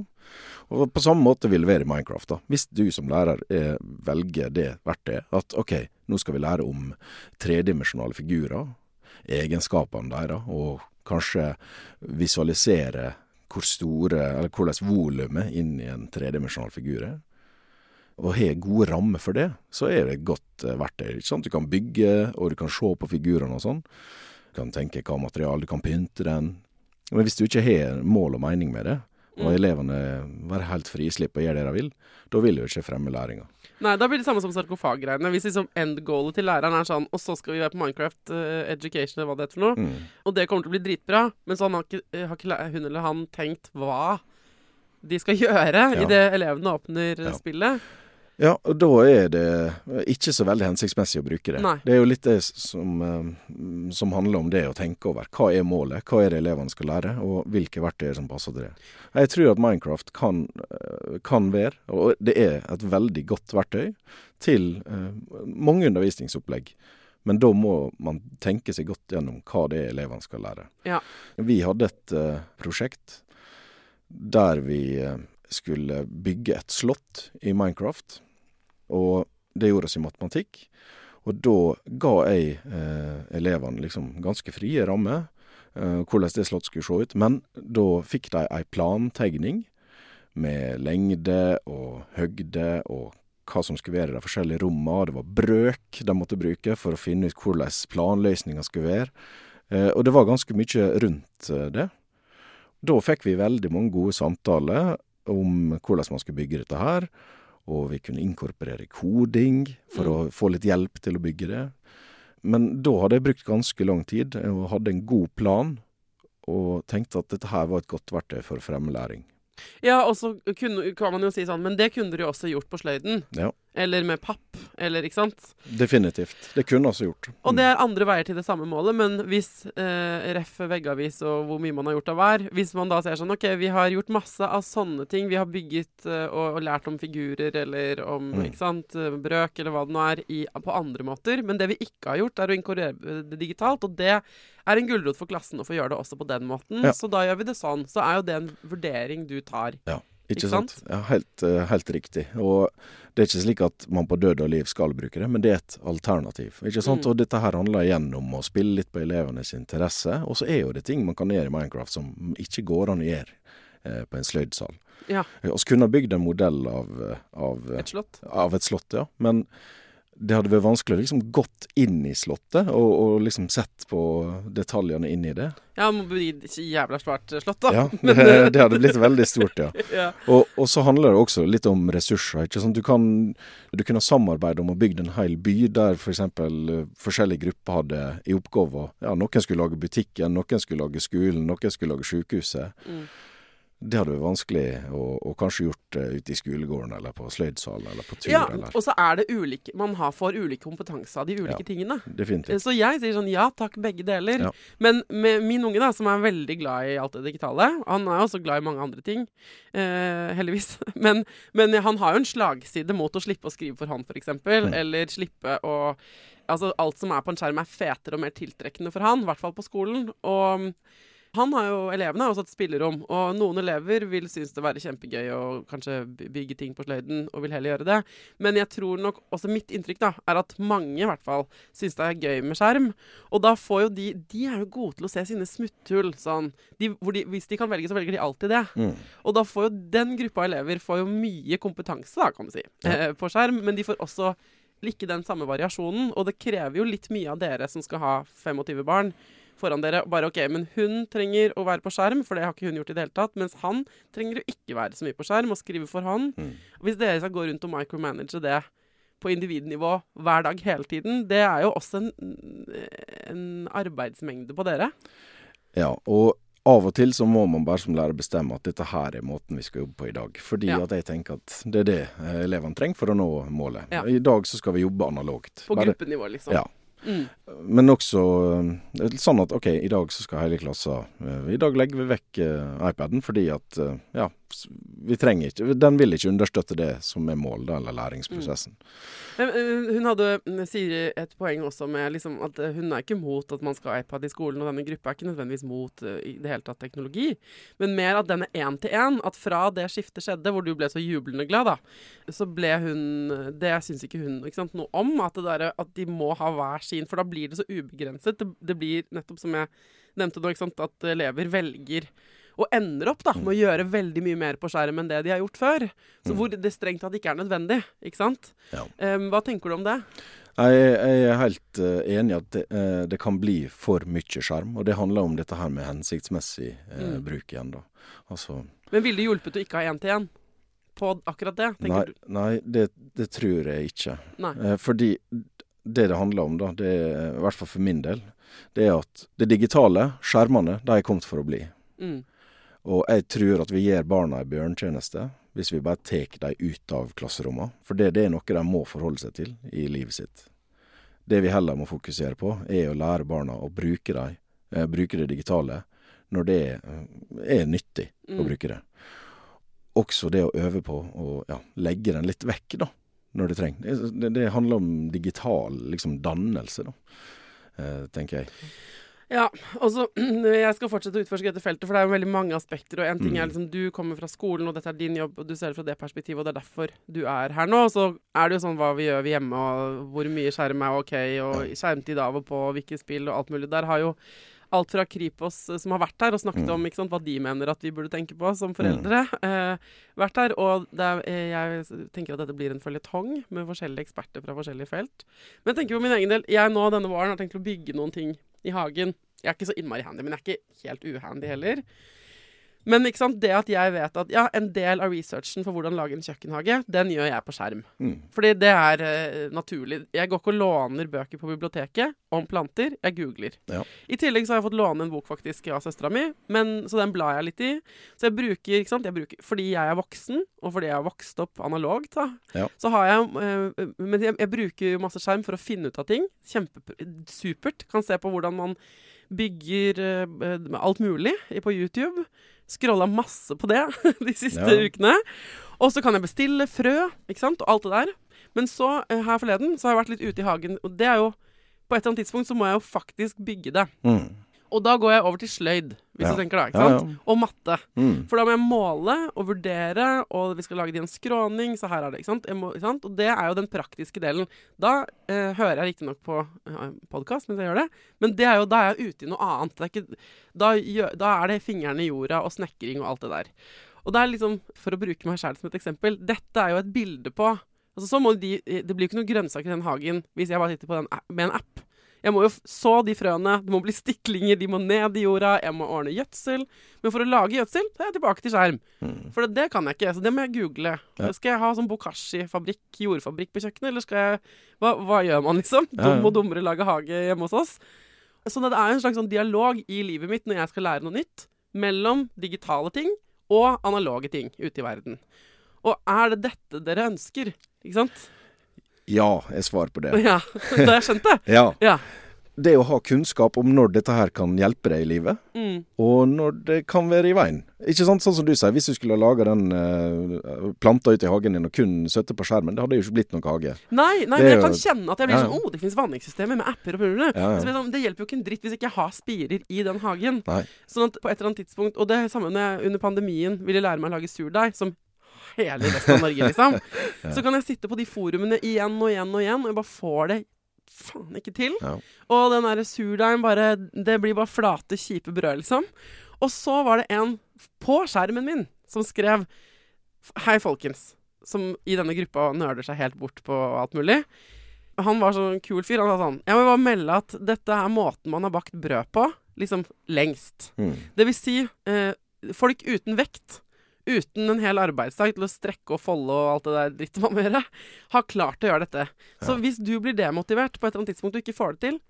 Og På samme måte vil det være i Minecraft. da. Hvis du som lærer eh, velger det verktøyet, at OK, nå skal vi lære om tredimensjonale figurer, egenskapene deres, og kanskje visualisere hvor store, eller hvordan volumet inn i en tredimensjonal figur er, og har gode rammer for det, så er det et godt eh, verktøy. ikke sant? Du kan bygge, og du kan se på figurene og sånn. Du kan tenke hva materiale, du kan pynte den. Men hvis du ikke har mål og mening med det, og mm. elevene være helt frislipp og gjøre det de vil, da vil du ikke fremme læringa. Nei, da blir det samme som sarkofaggreiene. Hvis liksom endgoalet til læreren er sånn Og så skal vi være på Minecraft uh, Education, eller hva det heter for noe. Mm. Og det kommer til å bli dritbra, men så har ikke, eh, har ikke hun eller han tenkt hva de skal *laughs* gjøre ja. idet elevene åpner ja. spillet. Ja, og da er det ikke så veldig hensiktsmessig å bruke det. Nei. Det er jo litt det som, eh, som, handler om det å tenke over. Hva er målet? Hva er det elevene skal lære? Og hvilke verktøy som passer til det. Jeg tror at Minecraft kan, eh, kan være, og det er et veldig godt verktøy, til uh, mange undervisningsopplegg. Men da må man tenke seg godt gjennom hva det er elevene skal lære. Ja. Vi hadde et prosjekt der vi skulle bygge et slott i Minecraft. Og det gjorde oss i matematikk. Og da ga jeg eh, elevene liksom ganske frie rammer, eh, hvordan det slottet skulle se ut. Men da fikk de ei plantegning med lengde og høgde og hva som skulle være i de forskjellige rommene. Det var brøk de måtte bruke for å finne ut hvordan planløsninga skulle være. Eh, og det var ganske mye rundt eh, det. Da fikk vi veldig mange gode samtaler om hvordan man skulle bygge dette her. Og vi kunne inkorporere koding for mm. å få litt hjelp til å bygge det. Men da hadde jeg brukt ganske lang tid og hadde en god plan, og tenkte at dette her var et godt verktøy for fremlæring. Ja, og så kan man jo si sånn, men det kunne dere jo også gjort på sløyden. Ja. Eller med papp, eller ikke sant? Definitivt. Det kunne også gjort. Mm. Og det er andre veier til det samme målet, men hvis eh, ref veggavis og hvor mye man har gjort av hver Hvis man da ser sånn OK, vi har gjort masse av sånne ting, vi har bygget eh, og, og, lært om figurer eller om mm. ikke sant, brøk eller hva det nå er, i, på andre måter, men det vi ikke har gjort, er å inkorporere det digitalt, og det er en gulrot for klassen å få gjøre det også på den måten. Ja. Så da gjør vi det sånn. Så er jo det en vurdering du tar. Ja. Ikke, sant? sant? Ja, helt, uh, helt, riktig. Og det er ikke slik at man på død og liv skal bruke det, men det er et alternativ. Ikke sant? Mm. Og dette her handler igjen om å spille litt på elevenes interesse. Og så er jo det ting man kan gjøre i Minecraft som ikke går an å gjøre eh, på en sløydsal. Ja. Vi kunne ha bygd en modell av, av, et slott. Av et slott, ja. Men det hadde vært vanskelig å liksom gått inn i slottet og, og liksom sett på detaljene inni det. Ja, det må bli et jævla svært slott, da. Ja, *laughs* det, det, hadde blitt veldig stort, ja. *laughs* ja. Og, og, så handler det også litt om ressurser. ikke sant? Du kan du kunne samarbeide om å bygge en hel by der f.eks. For uh, forskjellige grupper hadde i oppgave ja, Noen skulle lage butikken, noen skulle lage skolen, noen skulle lage sykehuset. Mm. Det hadde vært vanskelig å, å kanskje gjort uh, ute i skolegården eller på sløydsalen eller på tur. Ja, eller. og så er det ulike Man har får ulik kompetanse av de ulike ja, tingene. Definitivt. Så jeg sier sånn ja takk, begge deler. Ja. Men med min unge, da, som er veldig glad i alt det digitale Han er også glad i mange andre ting, eh, heldigvis. *laughs* Men, men, han har jo en slagside mot å slippe å skrive for hånd, f.eks. Mm. Eller slippe å Altså alt som er på en skjerm er fetere og mer tiltrekkende for han, i hvert fall på skolen. Og Han har jo, Elevene har også satt spillerom, og noen elever vil synes det være kjempegøy å kanskje bygge ting på sløyden, og vil heller gjøre det. Men jeg tror nok også mitt inntrykk da, er at mange i hvert fall synes det er gøy med skjerm. Og da får jo de De er jo gode til å se sine smutthull. Sånn. De, de, hvis de kan velge, så velger de alltid det. Mm. Og da får jo den gruppa elever får jo mye kompetanse, da, kan du si, Ja. eh, på skjerm. Men de får også ikke den samme variasjonen. Og det krever jo litt mye av dere som skal ha 25 barn foran dere. Bare OK, men hun trenger å være på skjerm, for det har ikke hun gjort i det hele tatt. Mens han trenger å ikke være så mye på skjerm og skrive for hånd. Mm. Hvis dere skal gå rundt og micromanage det på individnivå hver dag hele tiden, det er jo også en, en arbeidsmengde på dere. Ja, og av og til så må man bare som lærer bestemme at dette her er måten vi skal jobbe på i dag. Fordi Ja. at jeg tenker at det er det eh, elevene trenger for å nå målet. Ja. I dag så skal vi jobbe analogt. På Bare- gruppenivå, liksom. Ja. Mm. Men også eh, sånn at OK, i dag så skal hele klassa eh, I dag legger vi vekk eh, iPaden fordi at ja, vi trenger ikke Den vil ikke understøtte det som er målet, eller læringsprosessen. Men, eh, Hun hadde, mm, Siri, et poeng også med liksom at eh, hun er ikke mot at man skal ha iPad i skolen, og denne gruppa er ikke nødvendigvis mot eh, i det hele tatt teknologi, men mer at den er én til én. At fra det skiftet skjedde, hvor du ble så jublende glad, da, så ble hun Det syns ikke hun ikke sant, noe om. At, der, at de må ha hver sin, for da blir det så ubegrenset. Det, det blir nettopp som jeg nevnte nå, at elever velger og ender opp da, med å gjøre veldig mye mer på skjerm enn det de har gjort før. Så Mm. hvor det strengt tatt ikke er nødvendig. ikke sant? Ja. Um, hva tenker du om det? Jeg, jeg er helt uh, enig i at det, uh, det kan bli for mye skjerm, og det handler om dette her med hensiktsmessig uh, Mm. bruk igjen, da. Altså Men ville det hjulpet å ikke ha én-til-én på akkurat det? tenker Nei, nei det, det tror jeg ikke. Nei. Fordi det det handler om, da, det er, i hvert fall for min del, det er at det digitale, skjermene, de er kommet for å bli. Mm. Og jeg tror at vi gir barna en bjørntjeneste hvis vi bare tar dem ut av klasserommene. For det, det er noe de må forholde seg til i livet sitt. Det vi heller må fokusere på, er å lære barna å bruke, dem, eh, bruke det digitale når det eh, er nyttig å Mm. bruke det. Også det å øve på å ja, legge den litt vekk, da, når det trenger. Det, det, det handler om digital liksom, dannelse, da, eh, tenker jeg. Ja, og så *clears throat* Jeg skal fortsette å utforske dette feltet, for det er jo veldig mange aspekter. Og en ting er Mm. liksom du kommer fra skolen, og dette er din jobb, og du ser det fra det perspektivet, og det er derfor du er her nå. Og så er det jo sånn hva vi gjør vi hjemme, og hvor mye skjerm er ok, og skjermtid av og på, hvilke spill og alt mulig. Der har jo alt fra Kripos eh, som har vært her og snakket Mm. om ikke sant, hva de mener at vi burde tenke på som foreldre, eh, vært her. Og er, eh, jeg tenker at dette blir en føljetong med forskjellige eksperter fra forskjellige felt. Men jeg tenker på min egen del. Jeg nå denne våren har tenkt å bygge noen ting i hagen. Jeg er ikke så innmari handy, men jeg er ikke helt uhandy heller. Men det at jeg vet at ja, en del av researchen for hvordan lage en kjøkkenhage, den gjør jeg på skjerm. Mm. Fordi det er uh, naturlig. Jeg går ikke og låner bøker på biblioteket om planter, jeg googler. Ja. I tillegg så har jeg fått låne en bok faktisk av søstera mi, men, så den blar jeg litt i. Så jeg bruker, ikke sant, jeg bruker, fordi jeg er voksen, og fordi jeg har vokst opp analogt, da, Ja. så har jeg uh, Men jeg, jeg bruker masse skjerm for å finne ut av ting. Kjempesupert. Kan se på hvordan man bygger uh, alt mulig på YouTube. Scrolla masse på det *laughs* de siste Ja. ukene. Og så kan jeg bestille frø, ikke sant, og alt det der. Men så, eh, her forleden, så har jeg vært litt ute i hagen, og det er jo På et eller annet tidspunkt så må jeg jo faktisk bygge det. Mm. Og da går jeg over til sløyd, hvis Ja. du tenker da, ikke sant? ja. Og matte. Mm. For da må jeg måle og vurdere, og vi skal lage det i en skråning, så her er det, ikke sant? Må, ikke sant? Og det er jo den praktiske delen. Da eh, hører jeg riktignok på eh, podkast mens jeg gjør det, men det er jo, da er jeg ute i noe annet. Det er ikke, da, gjør, da er det fingrene i jorda og snekring og alt det der. Og det er liksom, for å bruke meg sjæl som et eksempel, dette er jo et bilde på Altså så må de, Det blir jo ikke noen grønnsaker i den hagen hvis jeg bare sitter på den, med en app. Jeg må jo så de frøene, det må bli stiklinger, de må ned i jorda, jeg må ordne gjødsel. Men for å lage gjødsel, så er jeg tilbake til skjerm. Mm. For det, det kan jeg ikke, så det må jeg google. Ja. Skal jeg ha sånn bokashi-fabrikk, jordfabrikk på kjøkkenet, eller skal jeg Hva, hva gjør man, liksom? Dum og dummere lage hage hjemme hos oss. Så det er en slags sånn dialog i livet mitt når jeg skal lære noe nytt, mellom digitale ting og analoge ting ute i verden. Og er det dette dere ønsker? Ikke sant? Ja, er svar på det. *laughs* Ja, det har jeg skjønt det. *laughs* Ja. Ja. det å ha kunnskap om når dette her kan hjelpe deg i livet, Mm. og når det kan være i veien. Ikke sant, sånn som du sier, hvis du skulle ha laga den uh, planta ute i hagen din og kun sittet på skjermen, det hadde jo ikke blitt noen hage. Nei, nei men jeg jeg kan kjenne at jeg blir sånn Å, det finnes vanningssystemer med apper og prøver. Ja, ja. Det, sånn, det hjelper jo ikke en dritt hvis jeg ikke har spirer i den hagen. Nei. Sånn at på et eller annet tidspunkt Og det samme når jeg under pandemien ville lære meg å lage surdeig, som hele resten av Norge, liksom. *laughs* Så kan jeg sitte på de forumene igjen og igjen og igjen, og jeg bare får det faen ikke til. Ja. Og den derre surdeigen bare Det blir bare flate, kjipe brød, liksom. Og så var det en på skjermen min som skrev Hei, folkens. Som i denne gruppa nøler seg helt bort på alt mulig. Han var sånn kul fyr. Han sa sånn Jeg må bare melde at dette er måten man har bakt brød på, liksom lengst. Mm. Det vil si eh, folk uten vekt, uten en hel arbeidsdag til å strekke og folde og alt det der drittet man må gjøre, har klart å gjøre dette. Så Ja. hvis du blir demotivert på et eller annet tidspunkt og ikke får det til,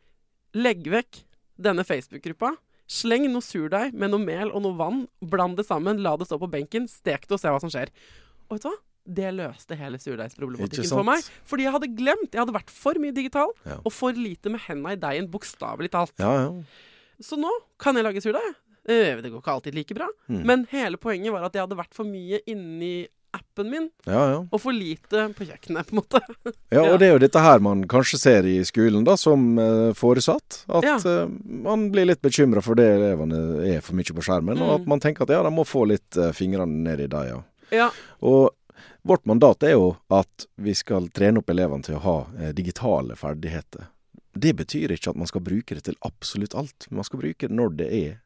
legg vekk denne Facebook-gruppa. Sleng noe surdeig med noe mel og noe vann. Bland det sammen, la det stå på benken, stek det og se hva som skjer. Og vet du hva? Det løste hele Ikke surdeigsproblematikken for meg. Fordi jeg hadde glemt. Jeg hadde vært for mye digital Ja. og for lite med henda i deigen, bokstavelig talt. Ja, ja. Så nå kan jeg lage surdeig. Eh, Det går ikke alltid like bra. Mm. Men hele poenget var at jeg hadde vært for mye inni appen min, ja, ja. og for lite på kjøkkenet, på en måte. *laughs* Ja, og det er jo dette her man kanskje ser i skolen da, som uh, foresatt. At Ja. uh, man blir litt bekymra for det elevene er for mye på skjermen, og Mm. at man tenker at ja, de må få litt uh, fingrene ned i det, ja. Ja. Og vårt mandat er jo at vi skal trene opp elevene til å ha digitale ferdigheter. Det betyr ikke at man skal bruke det til absolutt alt. Man skal bruke det når det er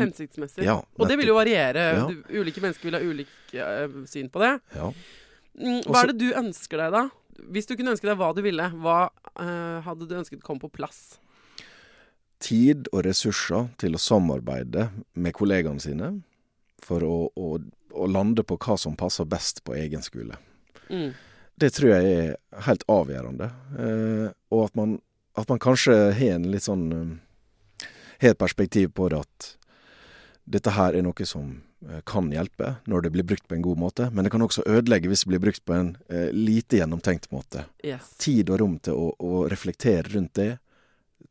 Hensiktsmessig. Ja, og det vil jo variere. Ja. Ulike mennesker vil ha ulike uh, syn på det. Ja. Mm, Også- hva er det du ønsker deg, da? Hvis du kunne ønske deg hva du ville, hva uh, hadde du ønsket kom på plass? Tid og ressurser til å samarbeide med kollegaene sine for å, å, å lande på hva som passer best på egen skole. Mm. Det tror jeg er helt avgjørende. Uh, og at man, at man kanskje har en litt sånn eh, Har et perspektiv på det at dette her er noe som eh, kan hjelpe når det blir brukt på en god måte, men det kan også ødelegge hvis det blir brukt på en eh, lite gjennomtenkt måte. Yes. Tid og rom til å, å reflektere rundt det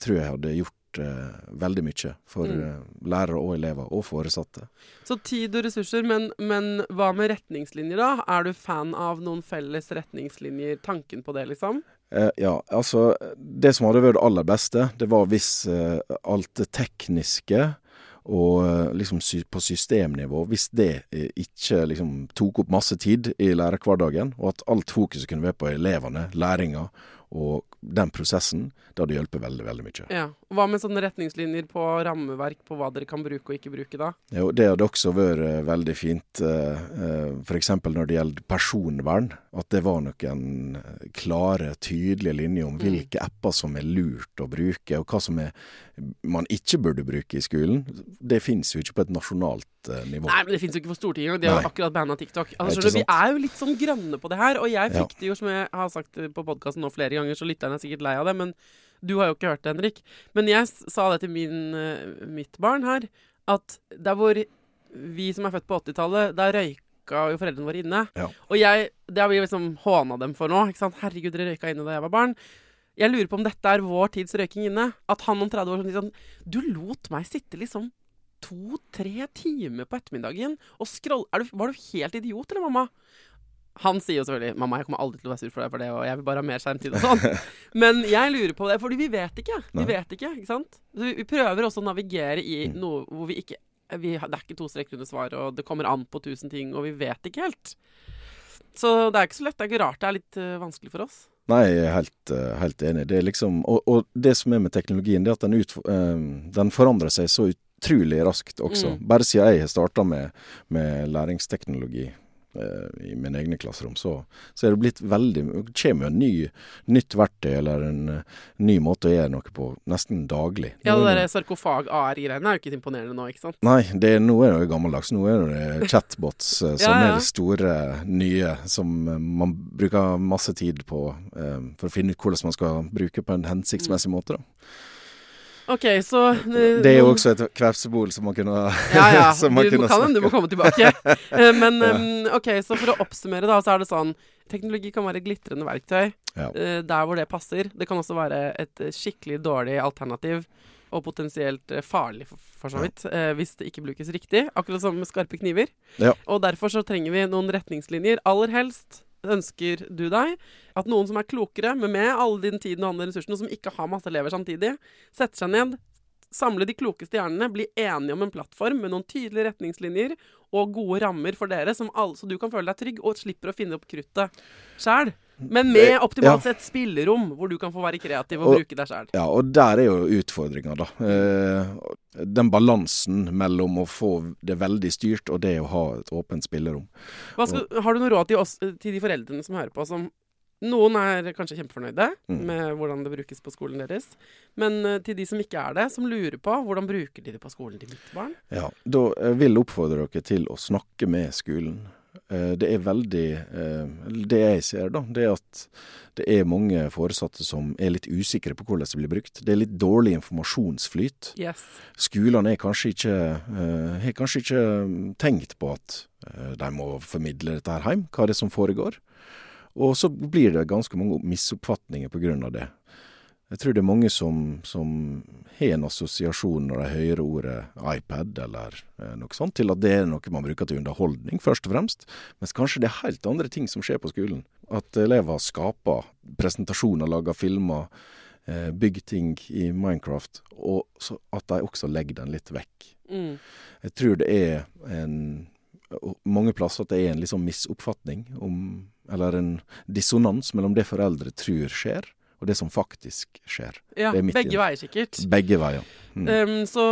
tror jeg hadde gjort eh, veldig mye for Mm. eh, lærere og elever og foresatte. Så tid og ressurser, men, men hva med retningslinjer, da? Er du fan av noen felles retningslinjer? Tanken på det, liksom? Eh, ja, altså Det som hadde vært det aller beste, det var hvis alt det tekniske og eh, liksom på systemnivå, hvis det eh, ikke liksom tok opp masse tid i lærerhverdagen, og at alt fokuset kunne være på elevene, læringa og den prosessen, det hadde hjulpet veldig, veldig mye. Ja. Hva med sånne retningslinjer på rammeverk på hva dere kan bruke og ikke bruke, da? Jo, det hadde også vært eh, veldig fint, eh, eh, f.eks. når det gjelder personvern. At det var noen klare, tydelige linjer om Mm. hvilke apper som er lurt å bruke, og hva som er man ikke burde bruke i skolen. Det finnes jo ikke på et nasjonalt nivå. Nei, men det fins jo ikke for Stortinget engang. De har jo akkurat banna TikTok. Altså, vi er jo litt sånn grønne på det her. Og jeg fikk det jo, som jeg har sagt på podkasten nå flere ganger, så lytterne er sikkert lei av det. Men du har jo ikke hørt det, Henrik. Men jeg sa det til min, eh, mitt barn her, at der hvor vi som er født på 80-tallet, der røyka jo foreldrene våre inne. Ja. Og jeg, det har vi liksom håna dem for nå. ikke sant? Herregud, dere røyka inne da jeg var barn. Jeg lurer på om dette er vår tids røyking inne. At han om 30 år sier sånn Du lot meg sitte liksom to-tre timer på ettermiddagen og scrolle Var du helt idiot, eller, mamma? Han sier jo selvfølgelig 'Mamma, jeg kommer aldri til å være sur for deg for det, og jeg vil bare ha mer skjermtid' og sånn. *laughs* Men jeg lurer på det, fordi vi vet ikke. Vi vet ikke, ikke sant? Så vi, vi prøver også å navigere i Mm. noe hvor vi ikke vi, Det er ikke to streker under svaret, og det kommer an på tusen ting, og vi vet ikke helt. Så det er ikke så lett. Det er ikke rart det er litt uh, vanskelig for oss. Nei, jeg er helt, eh, helt enig. Det er liksom, og, og det som er med teknologien, det er at den, utfor, eh, den forandrer seg så utrolig raskt også. Mm. Bare siden jeg har starta med, med læringsteknologi i mine egne klasserom, så, så er det blitt veldig Det kommer jo en ny, nytt verktøy eller en eh, ny måte å gjøre noe på nesten daglig. Ja, det er der sarkofag-AR-greiene er jo ikke imponerende nå, ikke sant? Nei, det nå er det gammeldags. Nå er det chatbots *laughs* ja, som Ja, ja. er det store, nye, som eh, man bruker masse tid på um, for å finne ut hvordan man skal bruke på en hensiktsmessig Mm. måte. Da. OK, så eh, Det er jo også et kvepsebol som man kunne Ja, ja. *laughs* Du må, kan du må komme tilbake. Eh, Men *laughs* Ja. OK, så for å oppsummere, da, så er det sånn Teknologi kan være et glitrende verktøy. Ja. eh, der hvor det passer. Det kan også være et skikkelig dårlig alternativ. Og potensielt farlig, for, så vidt, eh, hvis det ikke brukes riktig. Akkurat som med skarpe kniver. Ja. Og derfor så trenger vi noen retningslinjer. Aller helst ønsker du deg at noen som er klokere, men med alle din tiden og andre ressursene, som ikke har masse elever samtidig, setter seg ned, samler de klokeste hjernene, blir enige om en plattform med noen tydelige retningslinjer og gode rammer for dere, alle, så du kan føle deg trygg og slipper å finne opp kruttet sjæl. Men med optimalt sett spillerom, hvor du kan få være kreativ og, Og- bruke deg sjøl. Ja, og der er jo utfordringa, da. Eh, den balansen mellom å få det veldig styrt og det å ha et åpent spillerom. Skal, har du noe råd til, oss, til de foreldrene som hører på, som noen er kanskje kjempefornøyde Mm. med hvordan det brukes på skolen deres, men eh, til de som ikke er det, som lurer på hvordan bruker de det på skolen til mitt barn? Ja, Da eh, vil jeg oppfordre dere til å snakke med skolen. Eh, Det er veldig eh, Det jeg ser, da, det er at det er mange foresatte som er litt usikre på hvordan det blir brukt. Det er litt dårlig informasjonsflyt. Yes. Skolene er kanskje ikke, eh, har kanskje ikke mm, tenkt på at de må formidle dette her hjem, hva det er som foregår. Og så blir det ganske mange misoppfatninger av det. Jeg tror det er mange som, som har en assosiasjon når de hører ordet iPad eller eh, noe sånt, til at det er noe man bruker til underholdning, først og fremst. Mens kanskje det er helt andre ting som skjer på skolen. At elever skaper presentasjoner, lager filmer, eh, bygger ting i Minecraft, og så at de også legger den litt vekk. Mm. Jeg tror det er en mange plasser at det er en liksom misoppfatning om Eller en dissonans mellom det foreldre tror skjer, og det som faktisk skjer. Ja, begge inn. veier sikkert. Begge veier. Mm. Um, så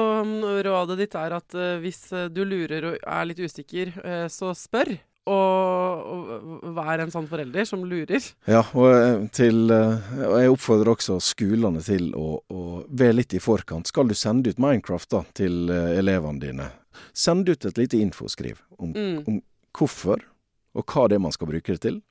rådet ditt er at uh, hvis eh, du lurer og er litt usikker, uh, så spør. Og, og vær en sånn forelder som lurer. Ja, og, til, og jeg oppfordrer også skolene til å, å være litt i forkant. Skal du sende ut Minecraft da, til elevene dine, send ut et lite infoskriv om, Mm. om hvorfor og hva det er man skal bruke det til.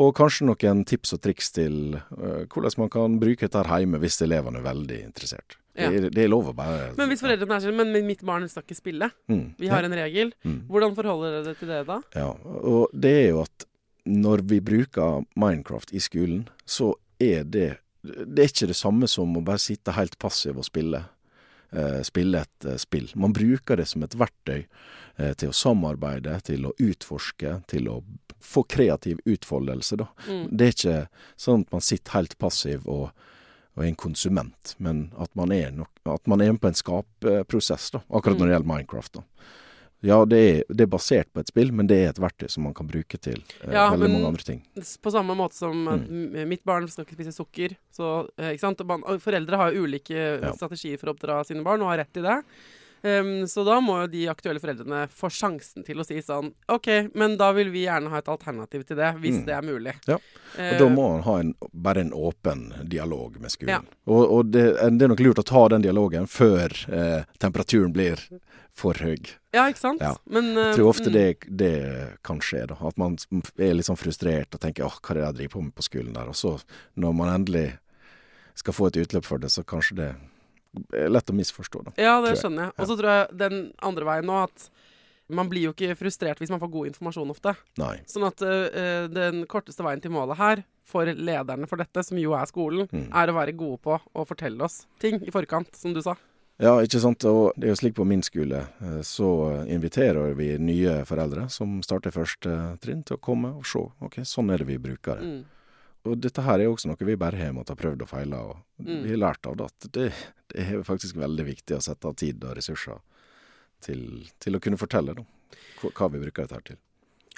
Og kanskje noen tips og triks til uh, hvordan man kan bruke dette hjemme hvis elevene er veldig interessert. Ja. Det, er, det er lov å bare Men hvis foreldrene er sånn Men mitt barn skal ikke spille. mm, Vi har en regel. mm. Hvordan forholder dere dere til det da? Ja, og det er jo at når vi bruker Minecraft i skolen, så er det Det er ikke det samme som å bare sitte helt passiv og spille. Eh, spille et eh, spill. Man bruker det som et verktøy eh, til å samarbeide, til å utforske, til å få kreativ utfoldelse, da. Mm. Det er ikke sånn at man sitter helt passiv og, og er en konsument, men at man er, nok, at man er på en skapprosess, da. Akkurat når det gjelder Minecraft, da. Ja, det er, det er basert på et spill, men det er et verktøy som man kan bruke til eh, Ja, veldig mange andre ting. På samme måte som Mm. mitt barn skal ikke spise sukker. Så, eh, ikke sant? Foreldre har jo ulike Ja. strategier for å oppdra sine barn, og har rett i det. Ehm, så da må jo de aktuelle foreldrene få sjansen til å si sånn OK, men da vil vi gjerne ha et alternativ til det, hvis Mm. det er mulig. Ja, Eh, Og da må man ha en, bare en åpen dialog med skolen. Ja. Og, og det, det er nok lurt å ta den dialogen før eh, temperaturen blir for høy. ja, ikke sant? Ja. Men, Jeg eh, tror ofte mm, det, det kan skje, da. At man er litt sånn frustrert og tenker åh, hva er det jeg driver på med på skolen der? Og så, når man endelig skal få et utløp for det, så kanskje det lett å misforstå, da. Ja, det skjønner jeg. Og så tror jeg den andre veien nå at man blir jo ikke frustrert hvis man får god informasjon ofte. Nei. Sånn at uh, den korteste veien til målet her, for lederne for dette, som jo er skolen, Mm. er å være gode på å fortelle oss ting i forkant, som du sa. Ja, ikke sant. Og det er jo slik på min skole, eh, så inviterer vi nye foreldre som starter første trinn til å komme og se. Ok, sånn er det vi bruker det. Mm. Og dette her er jo også noe vi bare har måttet ha prøvd og feile, og Mm. vi har lært av det at det, det er faktisk veldig viktig å sette av tid og ressurser til, til å kunne fortelle da, hva, vi bruker dette her til.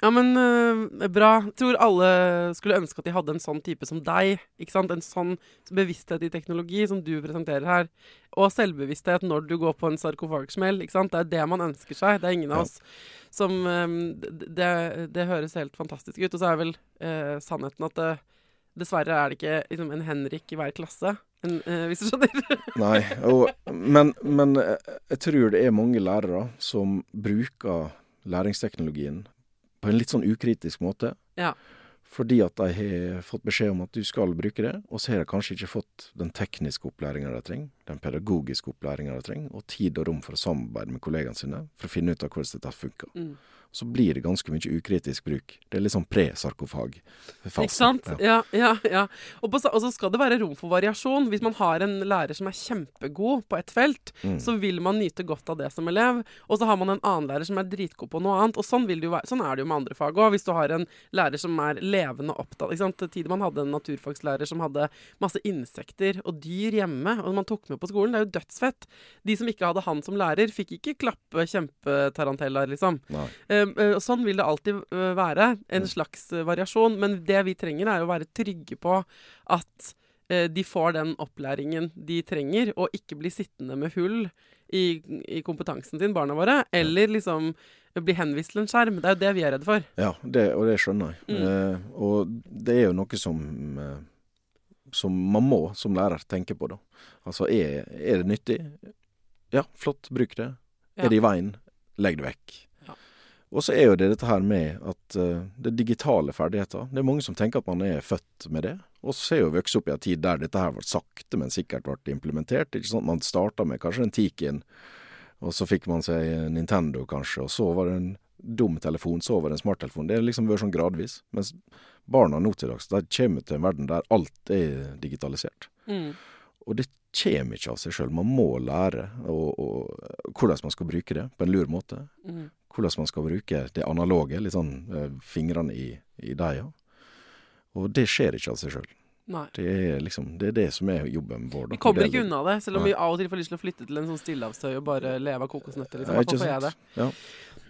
Ja, men eh, bra. Tror alle skulle ønske at de hadde en sånn type som deg. ikke sant? En sånn bevissthet i teknologi som du presenterer her. Og selvbevissthet når du går på en sarkofagsmell. ikke sant? Det er det man ønsker seg. Det er ingen av oss som eh, det, det høres helt fantastisk ut. Og så er vel eh, sannheten at det, dessverre er det ikke liksom, en Henrik i hver klasse. En, eh, hvis du skjønner? *laughs* Nei, og, men, men eh, jeg tror det er mange lærere som bruker læringsteknologien på en litt sånn ukritisk måte. Ja. Fordi at de har fått beskjed om at du skal bruke det, og så har de kanskje ikke fått den tekniske opplæringa de trenger, den pedagogiske opplæringa de trenger, og tid og rom for å samarbeide med kollegaene sine for å finne ut av hvordan dette funker. Mm. Så blir det ganske mye ukritisk bruk. Det er litt sånn pre-sarkofag. Ikke sant? Ja, ja, ja. Og, på, og, så skal det være rom for variasjon. Hvis man har en lærer som er kjempegod på et felt, mm. så vil man nyte godt av det som elev. Og så har man en annen lærer som er dritgod på noe annet. Og sånn, være, sånn er det jo med andre fag òg. Hvis du har en lærer som er levende opptatt ikke sant? man hadde en naturfagslærer som hadde masse insekter og dyr hjemme, og man tok med på skolen. Det er jo dødsfett. De som ikke hadde han som lærer, fikk ikke klappe kjempetarantellaer, liksom. Nei. Uh, sånn vil det alltid uh, være. En slags uh, variasjon. Men det vi trenger, er å være trygge på at de får den opplæringen de trenger, og ikke bli sittende med hull i, i kompetansen sin, barna våre. Eller liksom bli henvist til en skjerm. Det er jo det vi er redd for. Ja, det, og det skjønner jeg. Mm. og det er jo noe som som man må som lærer tenke på, da. Altså, er, er det nyttig? Ja, flott, bruk det. Ja. Er det i veien? Legg det vekk. Og så er jo det dette her med at uh, det digitale ferdigheter. Det er mange som tenker at man er født med det. Og så er jo vokst opp i en tid der dette her ble sakte, men sikkert ble implementert. ikke sant? Man starta med kanskje en Tikin, og så fikk man seg Nintendo kanskje, og så var det en dum telefon, så var det en smarttelefon. Det har liksom vært sånn gradvis. Mens barna nå til dags, de kommer til en verden der alt er digitalisert. Mm. Og det kommer ikke av seg sjøl. Man må lære og, og, hvordan man skal bruke det på en lur måte. Mm hvordan man skal bruke det analoge, litt sånn eh, fingrene i, i deia. Og det skjer ikke av seg sjøl. Det er liksom, det er det som er jobben vår. Vi kommer ikke unna det, selv om Nei. vi av og til får lyst til å flytte til en sånn stillehavsøy og bare leve av kokosnøtter. Liksom. Ja, får jeg det. Ja.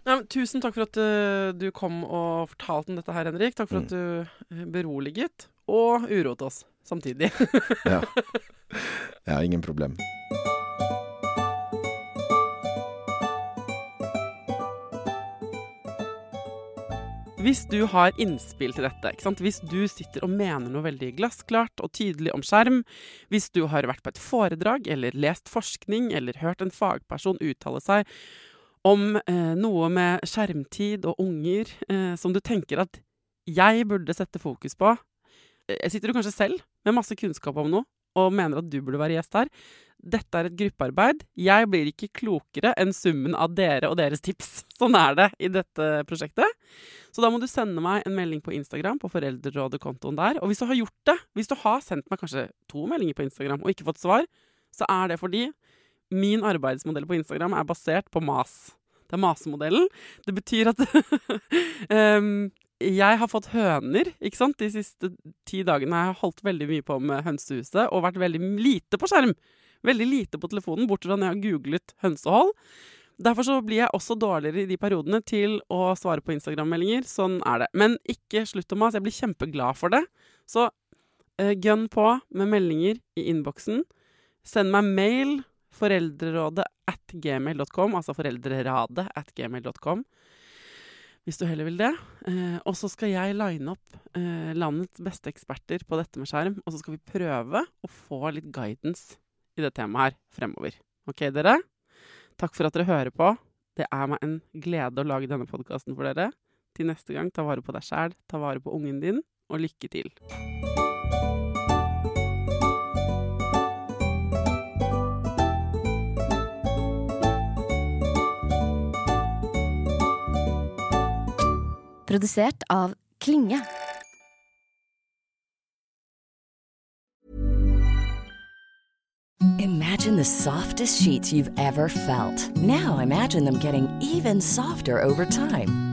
Nei, tusen takk for at uh, du kom og fortalte om dette her, Henrik. Takk for mm. at du uh, beroliget og uroet oss samtidig. ja. *laughs* ja, ingen problem. Hvis du har innspill til dette, hvis du sitter og mener noe veldig glassklart og tydelig om skjerm, hvis du har vært på et foredrag eller lest forskning eller hørt en fagperson uttale seg om eh, noe med skjermtid og unger eh, som du tenker at jeg burde sette fokus på eh, Sitter du kanskje selv med masse kunnskap om noe og mener at du burde være gjest her? Dette er et gruppearbeid. Jeg blir ikke klokere enn summen av dere og deres tips. *laughs* Sånn er det i dette prosjektet. Så da må du sende meg en melding på Instagram, på Foreldrerådet-kontoen der. Og hvis du har gjort det, hvis du har sendt meg kanskje to meldinger på Instagram og ikke fått svar, så er det fordi min arbeidsmodell på Instagram er basert på mas. Det er masemodellen. Det betyr at um, *laughs* jeg har fått høner ikke sant? de siste ti dagene. Jeg har holdt veldig mye på med hønsehuset og vært veldig lite på skjerm. Veldig lite på telefonen, bortsett fra når jeg har googlet hønsehold. Derfor så blir jeg også dårligere i de periodene til å svare på Instagram-meldinger. Sånn er det. Men ikke slutt å mase. Jeg blir kjempeglad for det. Så uh, gønn på med meldinger i innboksen. Send meg mail foreldrerådet at gmail.com, altså foreldreradet at gmail.com. Hvis du heller vil det. Eh, og så skal jeg line opp eh, landets beste eksperter på dette med skjerm. Og så skal vi prøve å få litt guidance i det temaet her fremover. Ok, dere? Takk for at dere hører på. Det er meg en glede å lage denne podkasten for dere. Til neste gang, ta vare på deg sjæl, ta vare på ungen din, og lykke til. Produsert av Klinge. Imagine the softest sheets you've ever felt. Now imagine them getting even softer over time.